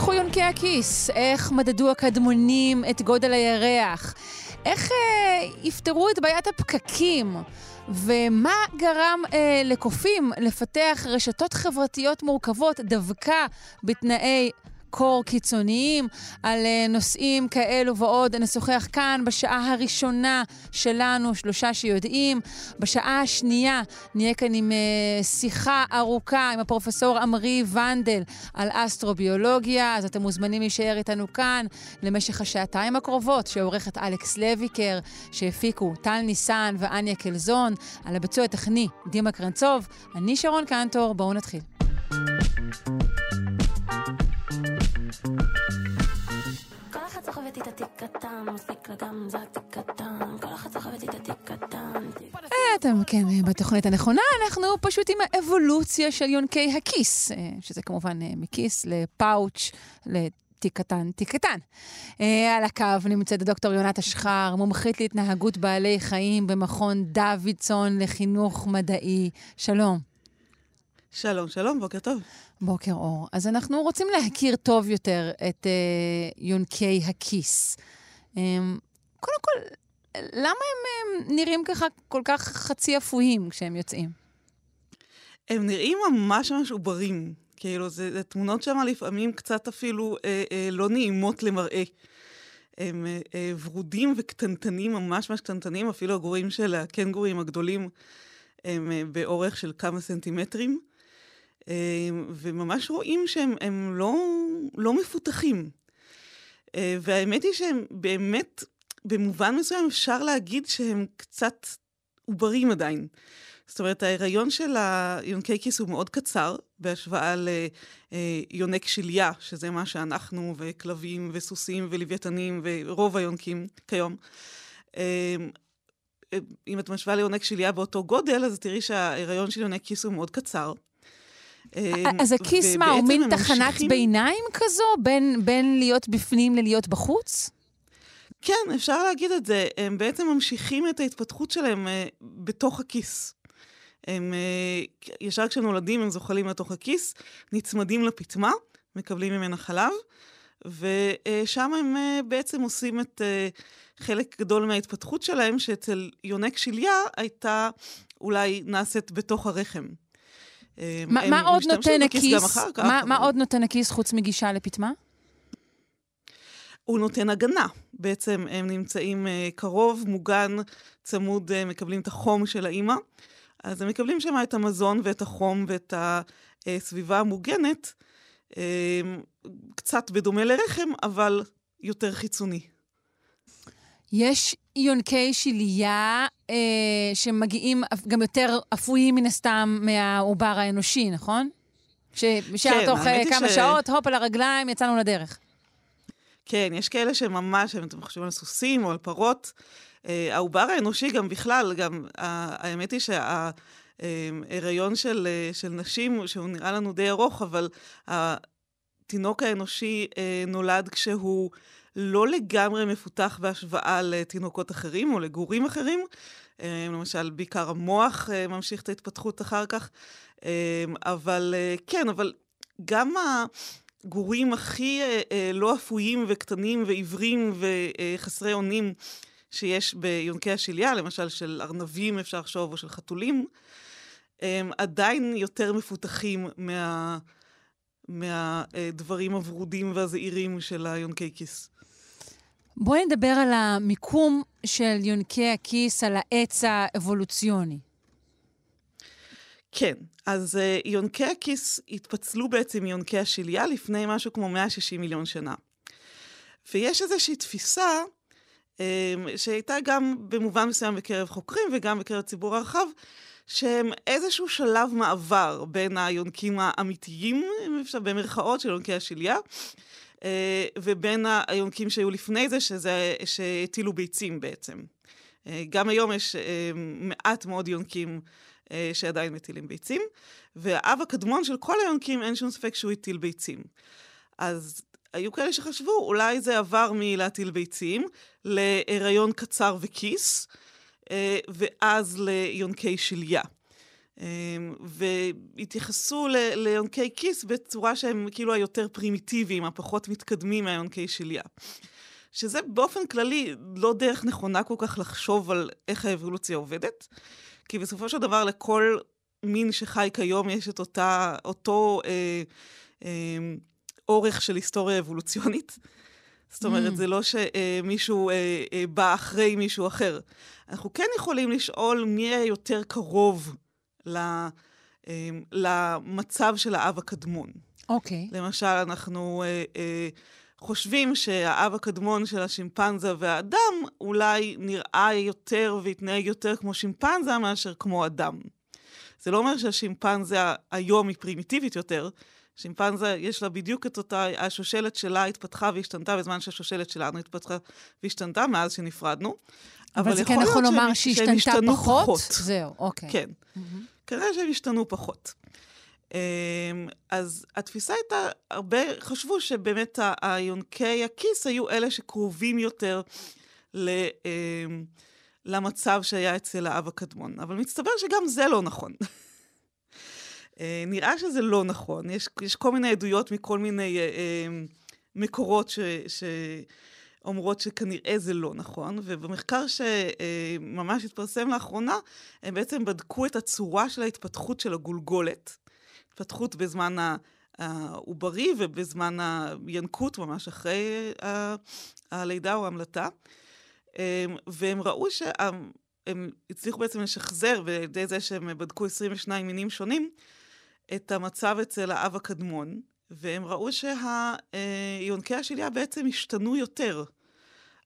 התפתחו יונקי הכיס? איך מדדו הקדמונים את גודל הירח? איך אה, יפתרו את בעיית הפקקים? ומה גרם אה, לקופים לפתח רשתות חברתיות מורכבות דווקא בתנאי קור קיצוניים, על uh, נושאים כאלו ועוד. נשוחח כאן בשעה הראשונה שלנו, שלושה שיודעים. בשעה השנייה נהיה כאן עם uh, שיחה ארוכה עם הפרופסור עמרי ונדל על אסטרוביולוגיה, אז אתם מוזמנים להישאר איתנו כאן למשך השעתיים הקרובות, שעורכת אלכס לויקר, שהפיקו טל ניסן ואניה קלזון, על הביצוע הטכני דימה קרנצוב. אני שרון קנטור, בואו נתחיל. אתם כן בתוכנית הנכונה, אנחנו פשוט עם האבולוציה של יונקי הכיס, אה, שזה כמובן אה, מכיס לפאוץ', לתיק קטן, תיק קטן. אה, על הקו נמצאת דוקטור יונת אשחר, מומחית להתנהגות בעלי חיים במכון דוידסון לחינוך מדעי. שלום. שלום, שלום, בוקר טוב. בוקר אור. אז אנחנו רוצים להכיר טוב יותר את אה, יונקי הכיס. אה, קודם כל, למה הם, הם נראים ככה כל כך חצי אפויים כשהם יוצאים? הם נראים ממש ממש עוברים. כאילו, זה, זה תמונות שם לפעמים קצת אפילו אה, אה, לא נעימות למראה. הם אה, אה, ורודים וקטנטנים, ממש ממש קטנטנים, אפילו הגורים של הקנגורים הגדולים הם אה, באורך של כמה סנטימטרים. אמ, וממש רואים שהם לא, לא מפותחים. אה, והאמת היא שהם באמת, במובן מסוים אפשר להגיד שהם קצת עוברים עדיין. זאת אומרת, ההיריון של היונקי כיס הוא מאוד קצר, בהשוואה ליונק שליה, שזה מה שאנחנו, וכלבים, וסוסים, ולוויתנים, ורוב היונקים כיום. אמ, אם את משווה ליונק שליה באותו גודל, אז תראי שההיריון של יונק כיס הוא מאוד קצר. אז הכיס מה, הוא מין תחנת ממשיכים... ביניים כזו? בין, בין להיות בפנים ללהיות בחוץ? כן, אפשר להגיד את זה. הם בעצם ממשיכים את ההתפתחות שלהם uh, בתוך הכיס. הם uh, ישר כשנולדים הם זוחלים לתוך הכיס, נצמדים לפטמה, מקבלים ממנה חלב, ושם הם בעצם עושים את חלק גדול מההתפתחות שלהם, שאצל יונק שליה הייתה אולי נעשית בתוך הרחם. מה, מה עוד נותן הכיס? מה, מה עוד נותן הכיס חוץ מגישה לפטמה? הוא נותן הגנה. בעצם הם נמצאים uh, קרוב, מוגן, צמוד, uh, מקבלים את החום של האימא. אז הם מקבלים שם את המזון ואת החום ואת הסביבה המוגנת, uh, קצת בדומה לרחם, אבל יותר חיצוני. יש יונקי שליה אה, שמגיעים גם יותר אפויים מן הסתם מהעובר האנושי, נכון? שבשאר כן, תוך אה, כמה ש... שעות, הופ על הרגליים, יצאנו לדרך. כן, יש כאלה שממש, אם אתם חושבים על סוסים או על פרות, אה, העובר האנושי גם בכלל, גם האמת היא שההיריון של, אה, של נשים, שהוא נראה לנו די ארוך, אבל התינוק האנושי אה, נולד כשהוא... לא לגמרי מפותח בהשוואה לתינוקות אחרים או לגורים אחרים. אה, למשל, בעיקר המוח אה, ממשיך את ההתפתחות אחר כך. אה, אבל כן, אבל גם הגורים הכי לא אפויים וקטנים ועיוורים וחסרי אונים שיש ביונקי השליה, למשל של ארנבים אפשר לחשוב, או של חתולים, הם עדיין יותר מפותחים מה... מהדברים הוורודים והזעירים של היונקי כיס. בואי נדבר על המיקום של יונקי הכיס, על העץ האבולוציוני. כן, אז uh, יונקי הכיס התפצלו בעצם מיונקי השליה לפני משהו כמו 160 מיליון שנה. ויש איזושהי תפיסה um, שהייתה גם במובן מסוים בקרב חוקרים וגם בקרב ציבור הרחב, שהם איזשהו שלב מעבר בין היונקים האמיתיים, אם אפשר, במרכאות של יונקי השליה, ובין היונקים שהיו לפני זה, שזה, שהטילו ביצים בעצם. אה, גם היום יש אה, מעט מאוד יונקים שעדיין מטילים ביצים, והאב הקדמון של כל היונקים, אין שום ספק שהוא הטיל ביצים. אז היו כאלה שחשבו, אולי זה עבר מלהטיל ביצים להיריון קצר וכיס, ואז ליונקי שליה. אמ, והתייחסו ליונקי כיס בצורה שהם כאילו היותר פרימיטיביים, הפחות מתקדמים מהיונקי שליה. שזה באופן כללי לא דרך נכונה כל כך לחשוב על איך האבולוציה עובדת, כי בסופו של דבר לכל מין שחי כיום יש את אותה, אותו אה, אה, אורך של היסטוריה אבולוציונית. זאת אומרת, mm. זה לא שמישהו אה, אה, בא אחרי מישהו אחר. אנחנו כן יכולים לשאול מי היה יותר קרוב למצב של האב הקדמון. אוקיי. Okay. למשל, אנחנו אה, אה, חושבים שהאב הקדמון של השימפנזה והאדם אולי נראה יותר והתנהג יותר כמו שימפנזה מאשר כמו אדם. זה לא אומר שהשימפנזה היום היא פרימיטיבית יותר. שימפנזה, יש לה בדיוק את אותה, השושלת שלה התפתחה והשתנתה בזמן שהשושלת שלנו התפתחה והשתנתה מאז שנפרדנו. אבל, אבל זה כן יכול לומר שהיא השתנתה פחות? פחות? זהו, אוקיי. כן. Mm-hmm. כנראה שהם השתנו פחות. אמ, אז התפיסה הייתה, הרבה חשבו שבאמת היונקי הכיס היו אלה שקרובים יותר ל, אמ, למצב שהיה אצל האב הקדמון. אבל מסתבר שגם זה לא נכון. אה, נראה שזה לא נכון. יש, יש כל מיני עדויות מכל מיני אה, אמ, מקורות ש, ש, אומרות שכנראה זה לא נכון, ובמחקר שממש התפרסם לאחרונה, הם בעצם בדקו את הצורה של ההתפתחות של הגולגולת. התפתחות בזמן העוברי ובזמן הינקות, ממש אחרי הלידה או ההמלטה. והם ראו שהם הצליחו בעצם לשחזר, ועל ידי זה שהם בדקו 22 מינים שונים, את המצב אצל האב הקדמון, והם ראו שהיונקי השליה בעצם השתנו יותר.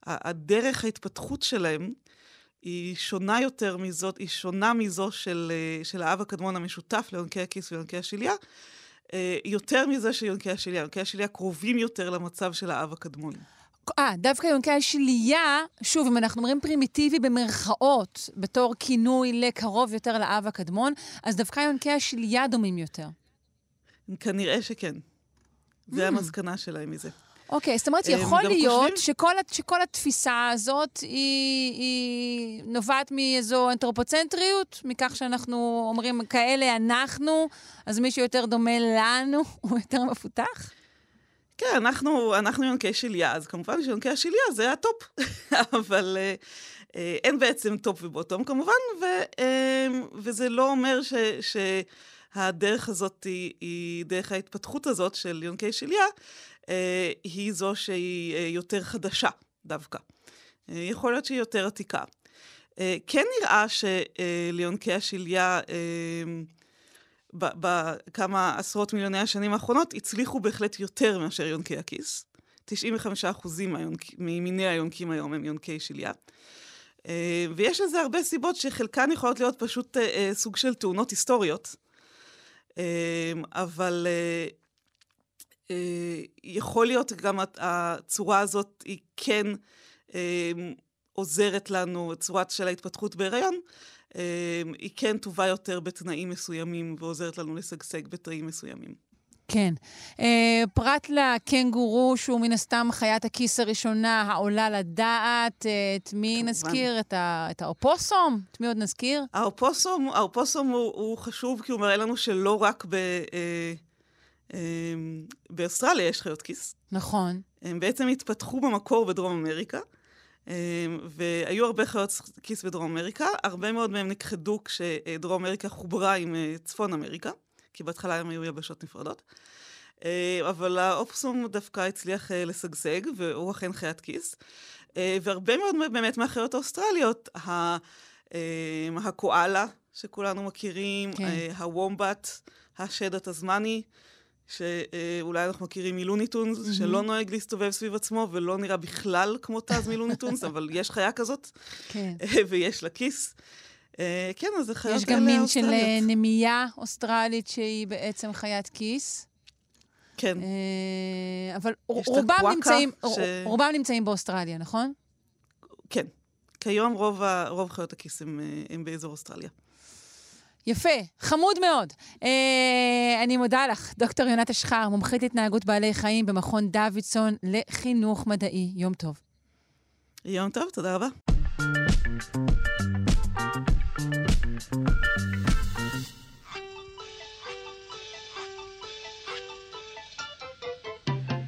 הדרך ההתפתחות שלהם היא שונה יותר מזאת, היא שונה מזו של, של האב הקדמון המשותף ליונקי הכיס ויונקי השליה, אה, יותר מזה של יונקי השליה. יונקי השליה קרובים יותר למצב של האב הקדמון. אה, דווקא יונקי השליה, שוב, אם אנחנו אומרים פרימיטיבי במרכאות, בתור כינוי לקרוב יותר לאב הקדמון, אז דווקא יונקי השליה דומים יותר. כנראה שכן. זה mm. המסקנה שלהם מזה. אוקיי, זאת אומרת, יכול להיות חושבים... שכל, שכל התפיסה הזאת היא, היא נובעת מאיזו אנתרופוצנטריות, מכך שאנחנו אומרים, כאלה אנחנו, אז מישהו יותר דומה לנו הוא יותר מפותח? כן, אנחנו, אנחנו יונקי שליה, אז כמובן שיונקי השליה זה הטופ, אבל אה, אה, אין בעצם top ו bottom כמובן, ו, אה, וזה לא אומר ש... ש הדרך הזאת היא, היא דרך ההתפתחות הזאת של יונקי שליה, אה, היא זו שהיא אה, יותר חדשה דווקא. אה, יכול להיות שהיא יותר עתיקה. אה, כן נראה שליונקי השליה, אה, בכמה עשרות מיליוני השנים האחרונות, הצליחו בהחלט יותר מאשר יונקי הכיס. 95% ממיני היונקים היום הם יונקי שליה. אה, ויש לזה הרבה סיבות שחלקן יכולות להיות פשוט אה, סוג של תאונות היסטוריות. אבל אה, יכול להיות גם הצורה הזאת היא כן אה, עוזרת לנו, צורת של ההתפתחות בהיריון, אה, היא כן טובה יותר בתנאים מסוימים ועוזרת לנו לשגשג בתנאים מסוימים. כן. Uh, פרט לקנגורו, שהוא מן הסתם חיית הכיס הראשונה העולה לדעת, uh, את מי כמובן. נזכיר? את, ה, את האופוסום? את מי עוד נזכיר? האופוסום, האופוסום הוא, הוא חשוב כי הוא מראה לנו שלא רק ב... Uh, אמ, באוסטרליה יש חיות כיס. נכון. הם בעצם התפתחו במקור בדרום אמריקה, אמ, והיו הרבה חיות כיס בדרום אמריקה. הרבה מאוד מהם נכחדו כשדרום אמריקה חוברה עם אה, צפון אמריקה, כי בהתחלה הם היו יבשות נפרדות. אה, אבל האופסום דווקא הצליח אה, לשגשג, והוא אכן חיית כיס. והרבה מאוד באמת מהחיות האוסטרליות, הקואלה, שכולנו מכירים, כן. הוומבט, השד התזמני, שאולי אנחנו מכירים מלוניטונס, mm-hmm. שלא נוהג להסתובב סביב עצמו ולא נראה בכלל כמו טז מלוניטונס, אבל יש חיה כזאת, כן. ויש לה כיס. אה, כן, אז זה חיות יש גם מין של אה. נמייה אוסטרלית שהיא בעצם חיית כיס. כן, אה, אבל רובם נמצאים, ש- רובם נמצאים באוסטרליה, נכון? כן. כיום רוב, ה... רוב חיות הכיס הם, אה, הם באזור אוסטרליה. יפה, חמוד מאוד. אה, אני מודה לך, דוקטור יונת אשחר, מומחית התנהגות בעלי חיים במכון דוידסון לחינוך מדעי. יום טוב. יום טוב, תודה רבה.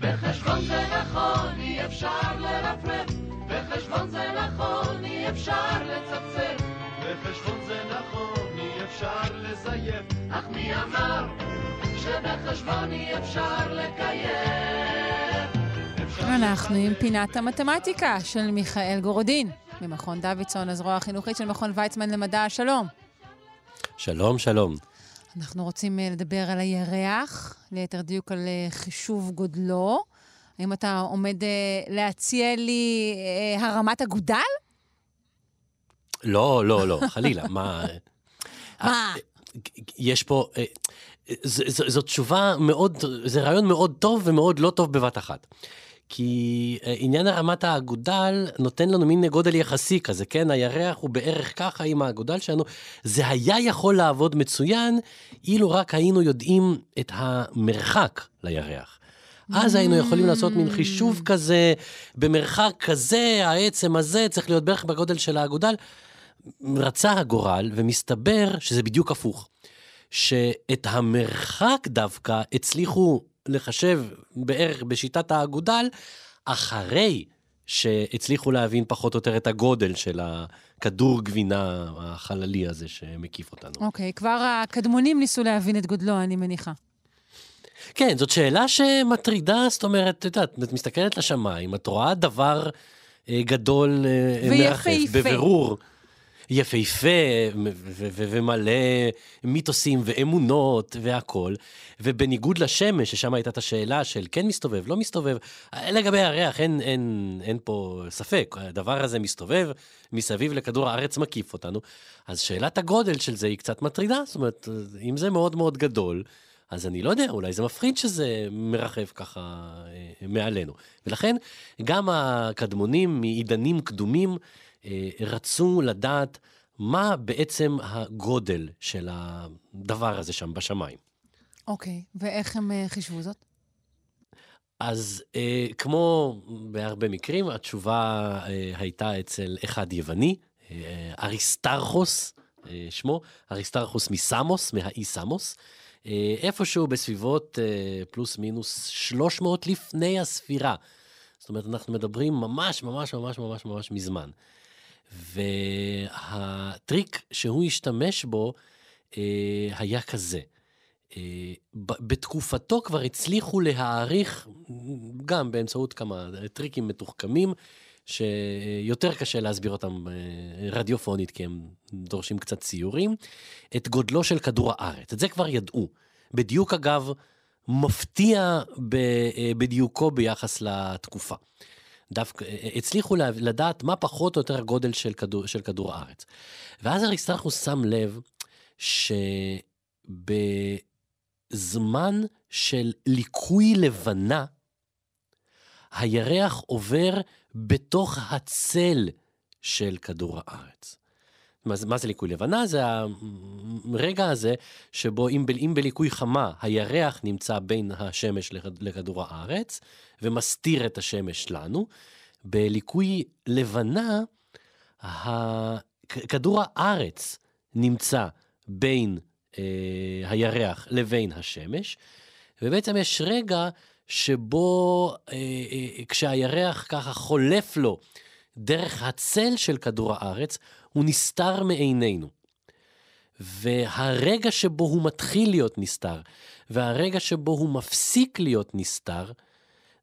בחשבון זה נכון, אי אפשר לרפרף. בחשבון זה נכון, אי אפשר לצפצף. בחשבון זה נכון, אפשר לזייף. אך מי אמר שבחשבון אי אפשר לקיים? אנחנו עם פינת המתמטיקה של מיכאל גורודין, ממכון דוידסון, הזרוע החינוכית של מכון ויצמן למדע. שלום. שלום, שלום. אנחנו רוצים אה, לדבר על הירח, ליתר דיוק על אה, חישוב גודלו. האם אתה עומד אה, להציע לי הרמת אגודל? לא, לא, לא, חלילה, מה... מה? יש פה... אה, ז- ז- זו תשובה מאוד, זה רעיון מאוד טוב ומאוד לא טוב בבת אחת. כי אה, עניין הרמת האגודל נותן לנו מין גודל יחסי כזה, כן? הירח הוא בערך ככה עם האגודל שלנו. זה היה יכול לעבוד מצוין, אילו רק היינו יודעים את המרחק לירח. אז היינו יכולים לעשות מין חישוב כזה, במרחק כזה, העצם הזה צריך להיות בערך בגודל של האגודל. רצה הגורל, ומסתבר שזה בדיוק הפוך. שאת המרחק דווקא הצליחו לחשב בערך בשיטת האגודל, אחרי שהצליחו להבין פחות או יותר את הגודל של הכדור גבינה החללי הזה שמקיף אותנו. אוקיי, כבר הקדמונים ניסו להבין את גודלו, אני מניחה. כן, זאת שאלה שמטרידה, זאת אומרת, את יודעת, את מסתכלת לשמיים, את רואה דבר אה, גדול אה, מרחף, ויפהפה. יפהפה ומלא מיתוסים ואמונות והכול, ובניגוד לשמש, ששם הייתה את השאלה של כן מסתובב, לא מסתובב, לגבי הירח אין, אין, אין פה ספק, הדבר הזה מסתובב מסביב לכדור הארץ מקיף אותנו, אז שאלת הגודל של זה היא קצת מטרידה, זאת אומרת, אם זה מאוד מאוד גדול, אז אני לא יודע, אולי זה מפחיד שזה מרחף ככה אה, מעלינו. ולכן גם הקדמונים מעידנים קדומים רצו לדעת מה בעצם הגודל של הדבר הזה שם בשמיים. אוקיי, ואיך הם אה, חישבו זאת? אז אה, כמו בהרבה מקרים, התשובה אה, הייתה אצל אחד יווני, אה, אריסטרכוס, אה, שמו, אריסטרכוס מסמוס, מהאי סמוס, אה, איפשהו בסביבות אה, פלוס מינוס 300 לפני הספירה. זאת אומרת, אנחנו מדברים ממש ממש ממש ממש ממש מזמן. והטריק שהוא השתמש בו אה, היה כזה. אה, בתקופתו כבר הצליחו להעריך, גם באמצעות כמה טריקים מתוחכמים, שיותר קשה להסביר אותם אה, רדיופונית, כי הם דורשים קצת ציורים, את גודלו של כדור הארץ. את זה כבר ידעו. בדיוק, אגב, מפתיע אה, בדיוקו ביחס לתקופה. דווקא אה, הצליחו לה- לדעת מה פחות או יותר הגודל של כדור, של כדור הארץ. ואז אריסטרכוס שם לב שבזמן של ליקוי לבנה, הירח עובר בתוך הצל של כדור הארץ. מה, זה- מה זה ליקוי לבנה? זה הרגע הזה שבו אם, ב, אם בליקוי חמה הירח נמצא בין השמש לכ- לכדור הארץ ומסתיר את השמש לנו, בליקוי לבנה כדור הארץ נמצא בין אה, הירח לבין השמש, ובעצם יש רגע שבו אה, אה, כשהירח ככה חולף לו דרך הצל של כדור הארץ, הוא נסתר מעינינו. והרגע שבו הוא מתחיל להיות נסתר, והרגע שבו הוא מפסיק להיות נסתר,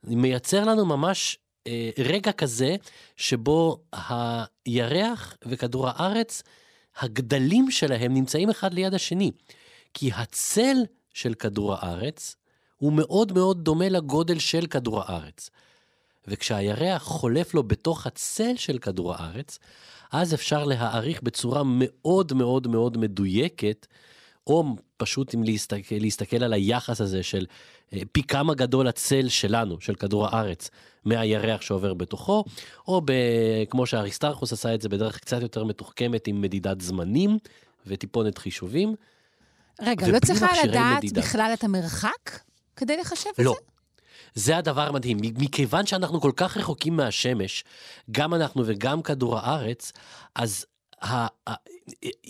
מייצר לנו ממש אה, רגע כזה שבו הירח וכדור הארץ, הגדלים שלהם נמצאים אחד ליד השני. כי הצל של כדור הארץ הוא מאוד מאוד דומה לגודל של כדור הארץ. וכשהירח חולף לו בתוך הצל של כדור הארץ, אז אפשר להעריך בצורה מאוד מאוד מאוד מדויקת, או פשוט אם להסתכל, להסתכל על היחס הזה של אה, פי כמה גדול הצל שלנו, של כדור הארץ, מהירח שעובר בתוכו, או ב, כמו שאריסטרכוס עשה את זה בדרך קצת יותר מתוחכמת עם מדידת זמנים וטיפונת חישובים. רגע, לא צריכה לדעת מדידה. בכלל את המרחק כדי לחשב את לא. זה? זה הדבר המדהים. מכיוון שאנחנו כל כך רחוקים מהשמש, גם אנחנו וגם כדור הארץ, אז ה, ה,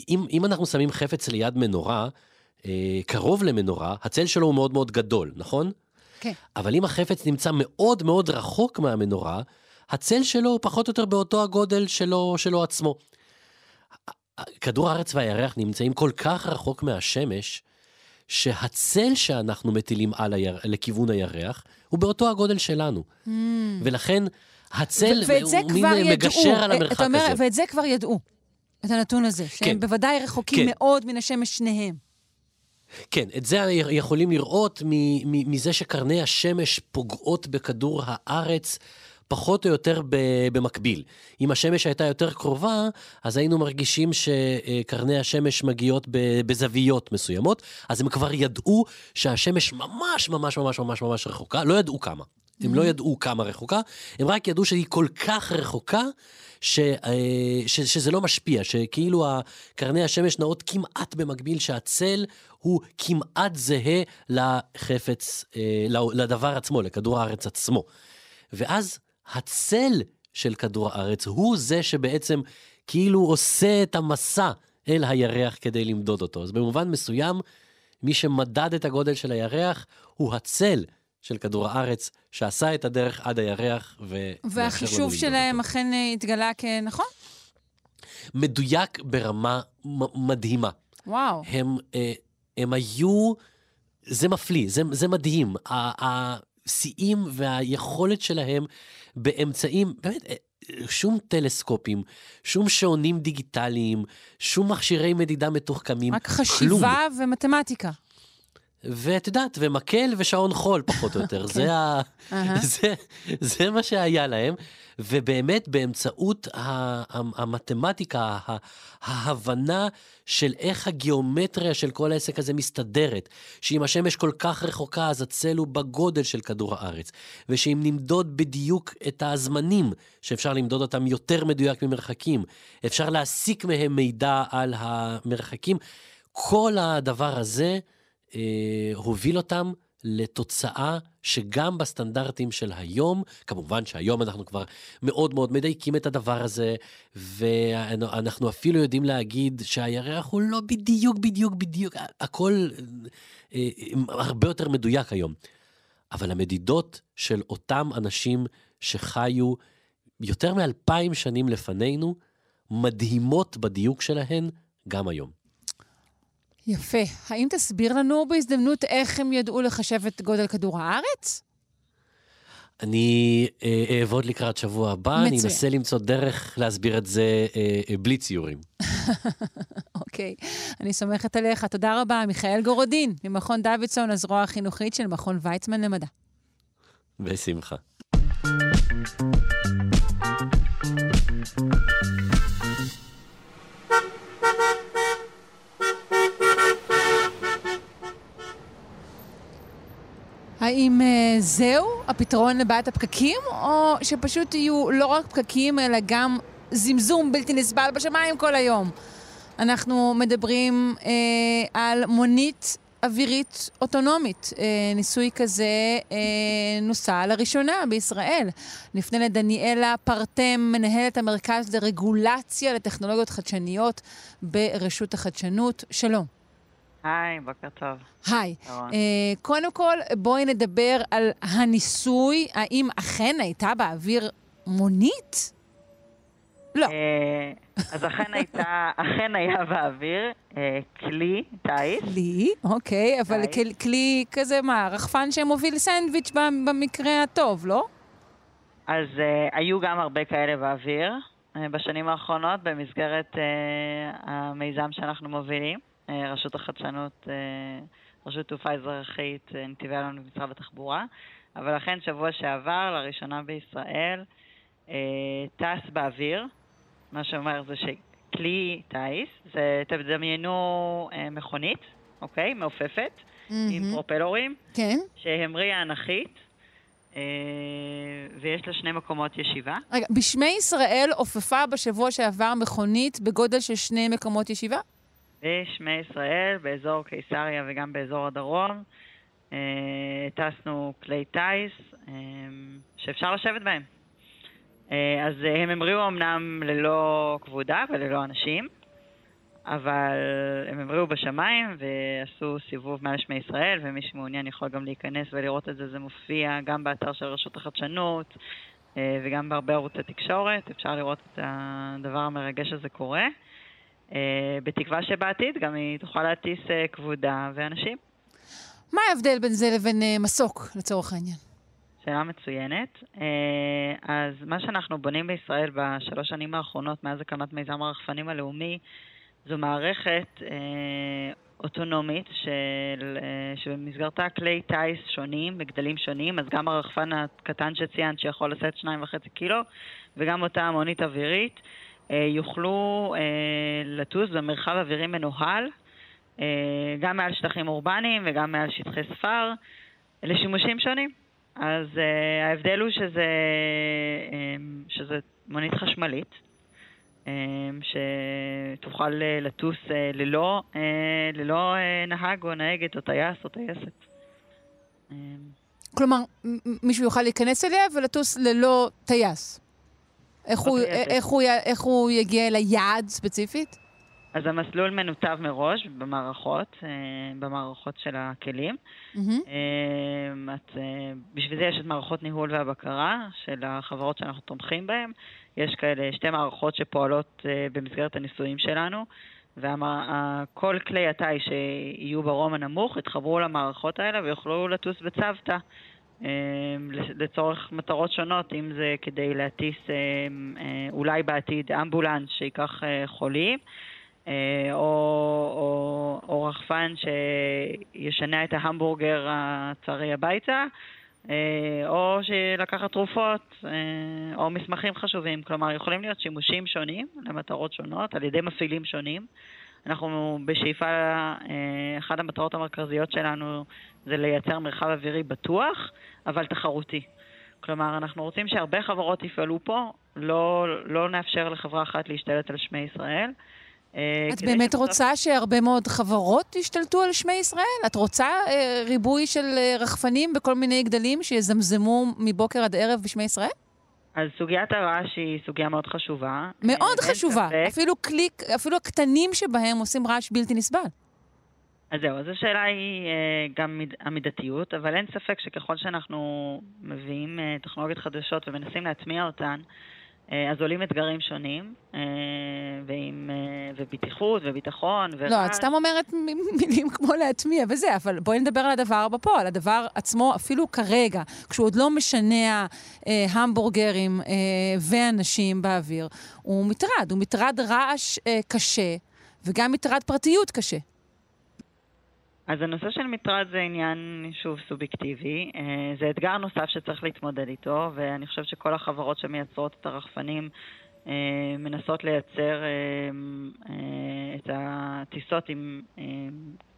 אם, אם אנחנו שמים חפץ ליד מנורה, אה, קרוב למנורה, הצל שלו הוא מאוד מאוד גדול, נכון? כן. אבל אם החפץ נמצא מאוד מאוד רחוק מהמנורה, הצל שלו הוא פחות או יותר באותו הגודל שלו, שלו עצמו. כדור הארץ והירח נמצאים כל כך רחוק מהשמש, שהצל שאנחנו מטילים על היר... לכיוון הירח הוא באותו הגודל שלנו. Mm. ולכן הצל הוא מין. מגשר על אה, המרחק אומר, הזה. ואת זה כבר ידעו, את הנתון הזה, שהם כן. בוודאי רחוקים כן. מאוד מן השמש שניהם. כן, את זה יכולים לראות מזה שקרני השמש פוגעות בכדור הארץ פחות או יותר במקביל. אם השמש הייתה יותר קרובה, אז היינו מרגישים שקרני השמש מגיעות בזוויות מסוימות, אז הם כבר ידעו שהשמש ממש ממש ממש ממש ממש רחוקה, לא ידעו כמה. הם לא ידעו כמה רחוקה, הם רק ידעו שהיא כל כך רחוקה, ש, אה, ש, שזה לא משפיע, שכאילו קרני השמש נעות כמעט במקביל, שהצל הוא כמעט זהה לחפץ, אה, לדבר עצמו, לכדור הארץ עצמו. ואז הצל של כדור הארץ הוא זה שבעצם כאילו עושה את המסע אל הירח כדי למדוד אותו. אז במובן מסוים, מי שמדד את הגודל של הירח הוא הצל של כדור הארץ, שעשה את הדרך עד הירח ו... והחישוב שלהם אותו. אכן אה, התגלה כנכון? מדויק ברמה מדהימה. וואו. הם, אה, הם היו, זה מפליא, זה, זה מדהים. השיאים והיכולת שלהם באמצעים, באמת, אה, שום טלסקופים, שום שעונים דיגיטליים, שום מכשירי מדידה מתוחכמים, רק כלום. חשיבה ומתמטיקה. ואת יודעת, ומקל ושעון חול, פחות או יותר. זה, ה... זה, זה מה שהיה להם, ובאמת באמצעות המתמטיקה, ההבנה של איך הגיאומטריה של כל העסק הזה מסתדרת, שאם השמש כל כך רחוקה, אז הצל הוא בגודל של כדור הארץ, ושאם נמדוד בדיוק את הזמנים, שאפשר למדוד אותם יותר מדויק ממרחקים, אפשר להסיק מהם מידע על המרחקים, כל הדבר הזה, אה, הוביל אותם לתוצאה שגם בסטנדרטים של היום, כמובן שהיום אנחנו כבר מאוד מאוד מדייקים את הדבר הזה, ואנחנו אפילו יודעים להגיד שהירח הוא לא בדיוק, בדיוק, בדיוק, הכל אה, אה, הרבה יותר מדויק היום. אבל המדידות של אותם אנשים שחיו יותר מאלפיים שנים לפנינו, מדהימות בדיוק שלהן גם היום. יפה. האם תסביר לנו בהזדמנות איך הם ידעו לחשב את גודל כדור הארץ? אני אה, אעבוד לקראת שבוע הבא, אני מצוין. אנסה למצוא דרך להסביר את זה אה, אה, בלי ציורים. אוקיי, אני סומכת עליך. תודה רבה, מיכאל גורודין, ממכון דוידסון, הזרוע החינוכית של מכון ויצמן למדע. בשמחה. האם אה, זהו הפתרון לבעיית הפקקים, או שפשוט יהיו לא רק פקקים, אלא גם זמזום בלתי נסבל בשמיים כל היום? אנחנו מדברים אה, על מונית אווירית אוטונומית. אה, ניסוי כזה אה, נוסע לראשונה בישראל. נפנה לדניאלה פרטם, מנהלת המרכז לרגולציה לטכנולוגיות חדשניות ברשות החדשנות. שלום. היי, בוקר טוב. היי. אה, קודם כל, בואי נדבר על הניסוי. האם אכן הייתה באוויר מונית? לא. אה, אז אכן הייתה, אכן היה באוויר אה, כלי טיס. לי, אוקיי, אבל טיס. כל- כלי כזה, מה, רחפן שמוביל סנדוויץ' במקרה הטוב, לא? אז אה, היו גם הרבה כאלה באוויר אה, בשנים האחרונות במסגרת אה, המיזם שאנחנו מובילים. אה, רשות החדשנות אה, רשות תעופה אזרחית, אה, נתיבי אלון ומשרד התחבורה. אבל אכן שבוע שעבר, לראשונה בישראל, טס באוויר, מה שאומר זה שכלי טיס, זה, תדמיינו מכונית, אוקיי? מעופפת, עם פרופלורים, כן. שהמריאה אנכית, ויש לה שני מקומות ישיבה. רגע, בשמי ישראל עופפה בשבוע שעבר מכונית בגודל של שני מקומות ישיבה? בשמי ישראל, באזור קיסריה וגם באזור הדרום, אה, טסנו כלי טיס אה, שאפשר לשבת בהם. אה, אז הם המריאו אמנם ללא כבודה וללא אנשים, אבל הם המריאו בשמיים ועשו סיבוב מעל שמי ישראל, ומי שמעוניין יכול גם להיכנס ולראות את זה, זה מופיע גם באתר של רשות החדשנות וגם בהרבה ערוצי תקשורת, אפשר לראות את הדבר המרגש הזה קורה. אה, בתקווה שבעתיד גם היא תוכל להטיס אה, כבודה ואנשים. מה ההבדל בין זה לבין אה, מסוק, לצורך העניין? שאלה מצוינת. אז מה שאנחנו בונים בישראל בשלוש שנים האחרונות, מאז הקמת מיזם הרחפנים הלאומי, זו מערכת אוטונומית של, שבמסגרתה כלי טיס שונים, בגדלים שונים, אז גם הרחפן הקטן שציינת שיכול לשאת שניים וחצי קילו, וגם אותה המונית אווירית, יוכלו אה, לטוס במרחב אווירי מנוהל, אה, גם מעל שטחים אורבניים וגם מעל שטחי ספר, לשימושים שונים. אז ההבדל הוא שזה, שזה מונית חשמלית, שתוכל לטוס ללא, ללא נהג או נהגת או טייס או טייסת. כלומר, מישהו יוכל להיכנס אליה ולטוס ללא טייס. איך, הוא. איך, הוא, איך הוא יגיע אל היעד ספציפית? אז המסלול מנותב מראש במערכות, uh, במערכות של הכלים. אמ, את, אה, בשביל זה יש את מערכות ניהול והבקרה של החברות שאנחנו תומכים בהן. יש כאלה שתי מערכות שפועלות אה, במסגרת הניסויים שלנו, וכל כלי הטיס שיהיו ברום הנמוך יתחברו למערכות האלה ויוכלו לטוס בצוותא. אמ, לצורך מטרות שונות, אם זה כדי להטיס אמ, אה, אולי בעתיד אמבולנס שייקח אה, חולים, אה, או, או, או רחפן שישנע את ההמבורגר הצרי הביתה, או שלקחת תרופות, או מסמכים חשובים. כלומר, יכולים להיות שימושים שונים למטרות שונות על ידי מפעילים שונים. אנחנו בשאיפה, אה, אחת המטרות המרכזיות שלנו זה לייצר מרחב אווירי בטוח, אבל תחרותי. כלומר, אנחנו רוצים שהרבה חברות יפעלו פה, לא, לא נאפשר לחברה אחת להשתלט על שמי ישראל. אה, את באמת שבסוף- רוצה שהרבה מאוד חברות ישתלטו על שמי ישראל? את רוצה אה, ריבוי של אה, רחפנים בכל מיני גדלים שיזמזמו מבוקר עד ערב בשמי ישראל? אז סוגיית הרעש היא סוגיה מאוד חשובה. מאוד אה, חשובה. ספק. אפילו קליק, אפילו הקטנים שבהם עושים רעש בלתי נסבל. אז זהו, אז השאלה היא אה, גם מיד, המידתיות, אבל אין ספק שככל שאנחנו מביאים אה, טכנולוגיות חדשות ומנסים להטמיע אותן, אז עולים אתגרים שונים, אה, ועם, אה, ובטיחות וביטחון ורעש. לא, את סתם אומרת מילים כמו להטמיע וזה, אבל בואי נדבר על הדבר בפועל. הדבר עצמו, אפילו כרגע, כשהוא עוד לא משנע אה, המבורגרים אה, ואנשים באוויר, הוא מטרד. הוא מטרד רעש אה, קשה, וגם מטרד פרטיות קשה. אז הנושא של מטרד זה עניין, שוב, סובייקטיבי. אה, זה אתגר נוסף שצריך להתמודד איתו, ואני חושבת שכל החברות שמייצרות את הרחפנים אה, מנסות לייצר אה, את הטיסות עם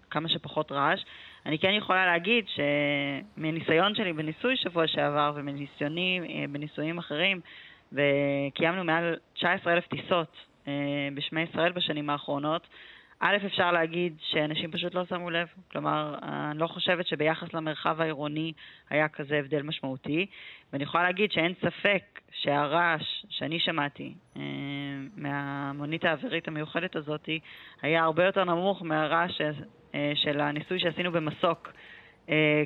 כמה שפחות רעש. אני כן יכולה להגיד שמניסיון שלי בניסוי שבוע שעבר ומניסיוני בניסויים אחרים, וקיימנו מעל 19,000 טיסות בשמי ישראל בשנים האחרונות, א', אפשר להגיד שאנשים פשוט לא שמו לב. כלומר, אני לא חושבת שביחס למרחב העירוני היה כזה הבדל משמעותי. ואני יכולה להגיד שאין ספק שהרעש שאני שמעתי אה, מהמונית האווירית המיוחדת הזאת היה הרבה יותר נמוך מהרעש אה, של הניסוי שעשינו במסוק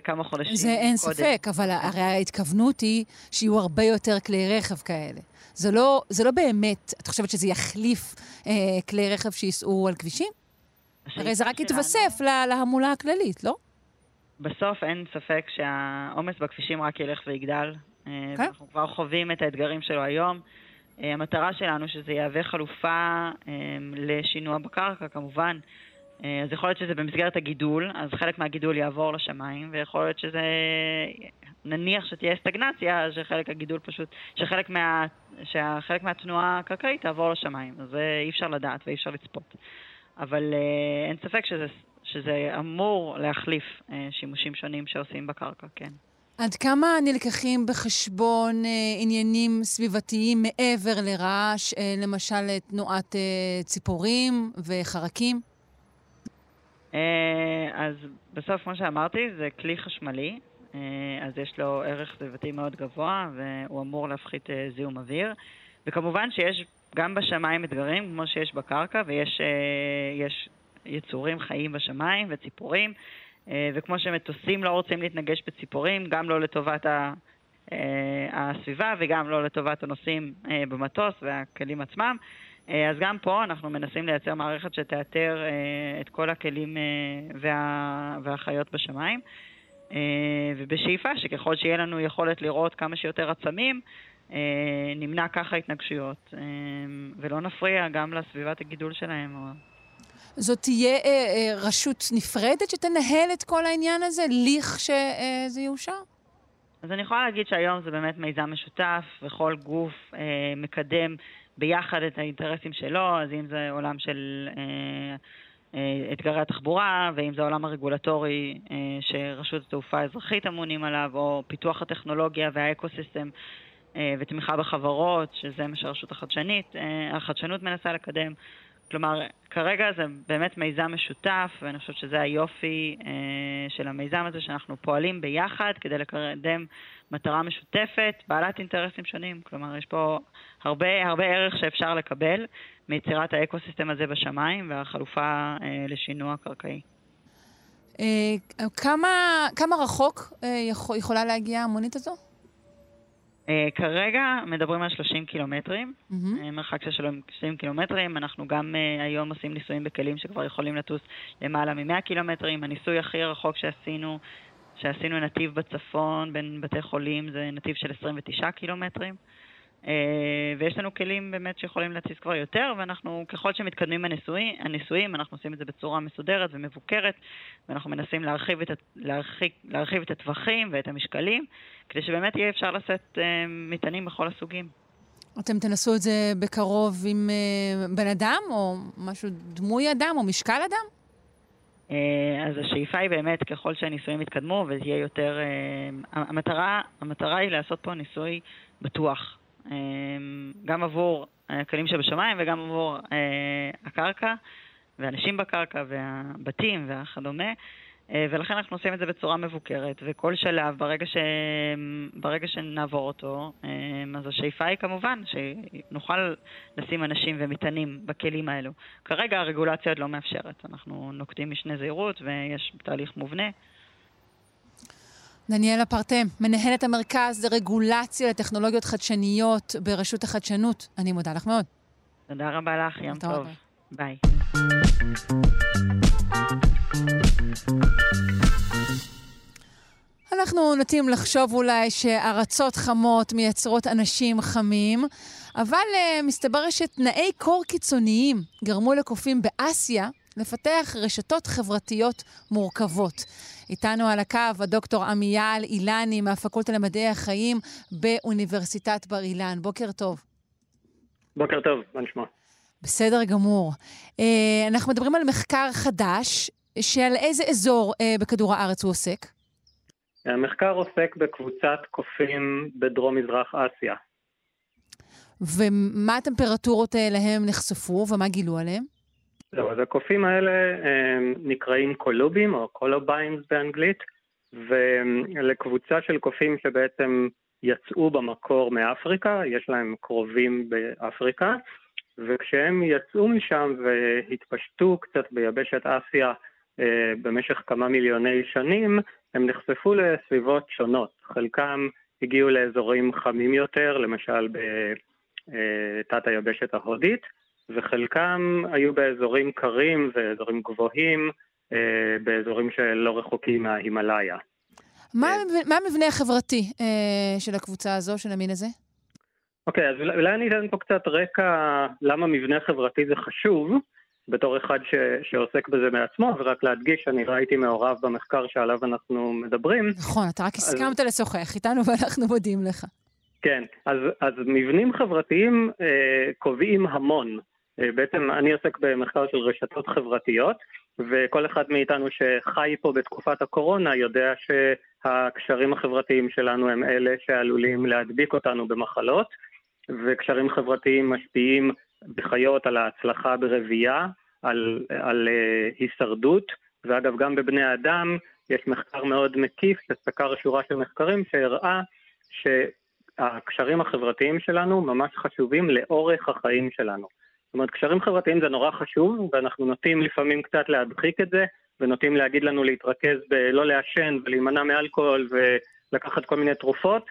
כמה חודשים זה אין קודם. ספק, אבל הרי ההתכוונות היא שיהיו הרבה יותר כלי רכב כאלה. זה לא, זה לא באמת, את חושבת שזה יחליף אה, כלי רכב שייסעו על כבישים? הרי זה רק יתווסף לה- להמולה הכללית, לא? בסוף אין ספק שהעומס בכבישים רק ילך ויגדל. אה, כן. אנחנו כבר חווים את האתגרים שלו היום. אה, המטרה שלנו שזה יהווה חלופה אה, לשינוע בקרקע, כמובן. אה, אז יכול להיות שזה במסגרת הגידול, אז חלק מהגידול יעבור לשמיים, ויכול להיות שזה, נניח שתהיה סטגנציה, שחלק הגידול פשוט, שחלק, מה, שחלק מהתנועה הקרקעית תעבור לשמיים. אז זה אי אפשר לדעת ואי אפשר לצפות. אבל אה, אין ספק שזה, שזה אמור להחליף אה, שימושים שונים שעושים בקרקע, כן. עד כמה נלקחים בחשבון אה, עניינים סביבתיים מעבר לרעש, אה, למשל תנועת אה, ציפורים וחרקים? אה, אז בסוף, כמו שאמרתי, זה כלי חשמלי, אה, אז יש לו ערך סביבתי מאוד גבוה, והוא אמור להפחית אה, זיהום אוויר. וכמובן שיש גם בשמיים אתגרים, כמו שיש בקרקע, ויש יש יצורים חיים בשמיים וציפורים, וכמו שמטוסים לא רוצים להתנגש בציפורים, גם לא לטובת ה... הסביבה וגם לא לטובת הנוסעים במטוס והכלים עצמם. אה, אז גם פה אנחנו מנסים לייצר מערכת שתאתר אה, את כל הכלים אה, וה, והחיות בשמיים. ובשאיפה שככל שיהיה לנו יכולת לראות כמה שיותר עצמים, נמנע ככה התנגשויות, ולא נפריע גם לסביבת הגידול שלהם. זאת תהיה אה, אה, רשות נפרדת שתנהל את כל העניין הזה, לכשזה יאושר? אז אני יכולה להגיד שהיום זה באמת מיזם משותף, וכל גוף אה, מקדם ביחד את האינטרסים שלו, אז אם זה עולם של אה, אה, אתגרי התחבורה, ואם זה העולם הרגולטורי אה, שרשות התעופה האזרחית אמונים עליו, או פיתוח הטכנולוגיה והאקו-סיסטם ותמיכה בחברות, שזה מה שהרשות החדשנית, החדשנות מנסה לקדם. כלומר, כרגע זה באמת מיזם משותף, ואני חושבת שזה היופי אה, של המיזם הזה, שאנחנו פועלים ביחד כדי לקדם מטרה משותפת, בעלת אינטרסים שונים. כלומר, יש פה הרבה, הרבה ערך שאפשר לקבל מיצירת האקוסיסטם הזה בשמיים והחלופה אה, לשינוע קרקעי. אה, כמה, כמה רחוק אה, יכול, יכולה להגיע המונית הזו? Uh, כרגע מדברים על 30 קילומטרים, Mm-hmm. מרחק של 30 קילומטרים. אנחנו גם uh, היום עושים ניסויים בכלים שכבר יכולים לטוס למעלה מ-100 קילומטרים. הניסוי הכי רחוק שעשינו, שעשינו נתיב בצפון בין בתי חולים, זה נתיב של 29 קילומטרים. Uh, ויש לנו כלים באמת שיכולים להטיס כבר יותר, ואנחנו, ככל שמתקדמים הניסויים, הניסויים, אנחנו עושים את זה בצורה מסודרת ומבוקרת, ואנחנו מנסים להרחיב את, להרחיב, להרחיב את הטווחים ואת המשקלים, כדי שבאמת יהיה אפשר לשאת uh, מטענים בכל הסוגים. אתם תנסו את זה בקרוב עם uh, בן אדם, או משהו דמוי אדם, או משקל אדם? אז השאיפה היא באמת, ככל שהניסויים יתקדמו ותהיה יותר... המטרה, המטרה היא לעשות פה ניסוי בטוח. גם עבור הכלים שבשמיים וגם עבור הקרקע ואנשים בקרקע והבתים וכדומה. ולכן אנחנו עושים את זה בצורה מבוקרת, וכל שלב, ברגע, ש... ברגע שנעבור אותו, אז השאיפה היא כמובן שנוכל לשים אנשים ומטענים בכלים האלו. כרגע הרגולציה עוד לא מאפשרת, אנחנו נוקטים משנה זהירות ויש תהליך מובנה. דניאלה פרטם, מנהלת המרכז לרגולציה לטכנולוגיות חדשניות ברשות החדשנות. אני מודה לך מאוד. תודה רבה לך, יום טוב. רבה. ביי. אנחנו נוטים לחשוב אולי שארצות חמות מייצרות אנשים חמים, אבל uh, מסתבר שתנאי קור קיצוניים גרמו לקופים באסיה לפתח רשתות חברתיות מורכבות. איתנו על הקו הדוקטור עמיאל אילני מהפקולטה למדעי החיים באוניברסיטת בר אילן. בוקר טוב. בוקר טוב, מה נשמע? בסדר גמור. Uh, אנחנו מדברים על מחקר חדש, שעל איזה אזור uh, בכדור הארץ הוא עוסק? המחקר עוסק בקבוצת קופים בדרום-מזרח אסיה. ומה הטמפרטורות האלה הם נחשפו ומה גילו עליהם? לא, אז הקופים האלה נקראים קולובים או colobines באנגלית, ולקבוצה של קופים שבעצם יצאו במקור מאפריקה, יש להם קרובים באפריקה, וכשהם יצאו משם והתפשטו קצת ביבשת אסיה אה, במשך כמה מיליוני שנים, הם נחשפו לסביבות שונות. חלקם הגיעו לאזורים חמים יותר, למשל בתת היבשת ההודית, וחלקם היו באזורים קרים ואזורים גבוהים, אה, באזורים שלא רחוקים מההימאליה. מה, מה המבנה החברתי אה, של הקבוצה הזו, של המין הזה? אוקיי, אז אולי אני אתן פה קצת רקע למה מבנה חברתי זה חשוב. בתור אחד ש, שעוסק בזה מעצמו, ורק להדגיש, אני לא הייתי מעורב במחקר שעליו אנחנו מדברים. נכון, אתה רק הסכמת אז... לשוחח איתנו ואנחנו מודים לך. כן, אז, אז מבנים חברתיים אה, קובעים המון. אה, בעצם אני עוסק במחקר של רשתות חברתיות, וכל אחד מאיתנו שחי פה בתקופת הקורונה יודע שהקשרים החברתיים שלנו הם אלה שעלולים להדביק אותנו במחלות, וקשרים חברתיים משפיעים בחיות על ההצלחה ברבייה, על, על uh, הישרדות, ואגב גם בבני אדם יש מחקר מאוד מקיף שסקר שורה של מחקרים שהראה שהקשרים החברתיים שלנו ממש חשובים לאורך החיים שלנו. זאת אומרת, קשרים חברתיים זה נורא חשוב, ואנחנו נוטים לפעמים קצת להדחיק את זה, ונוטים להגיד לנו להתרכז בלא לעשן ולהימנע מאלכוהול ולקחת כל מיני תרופות.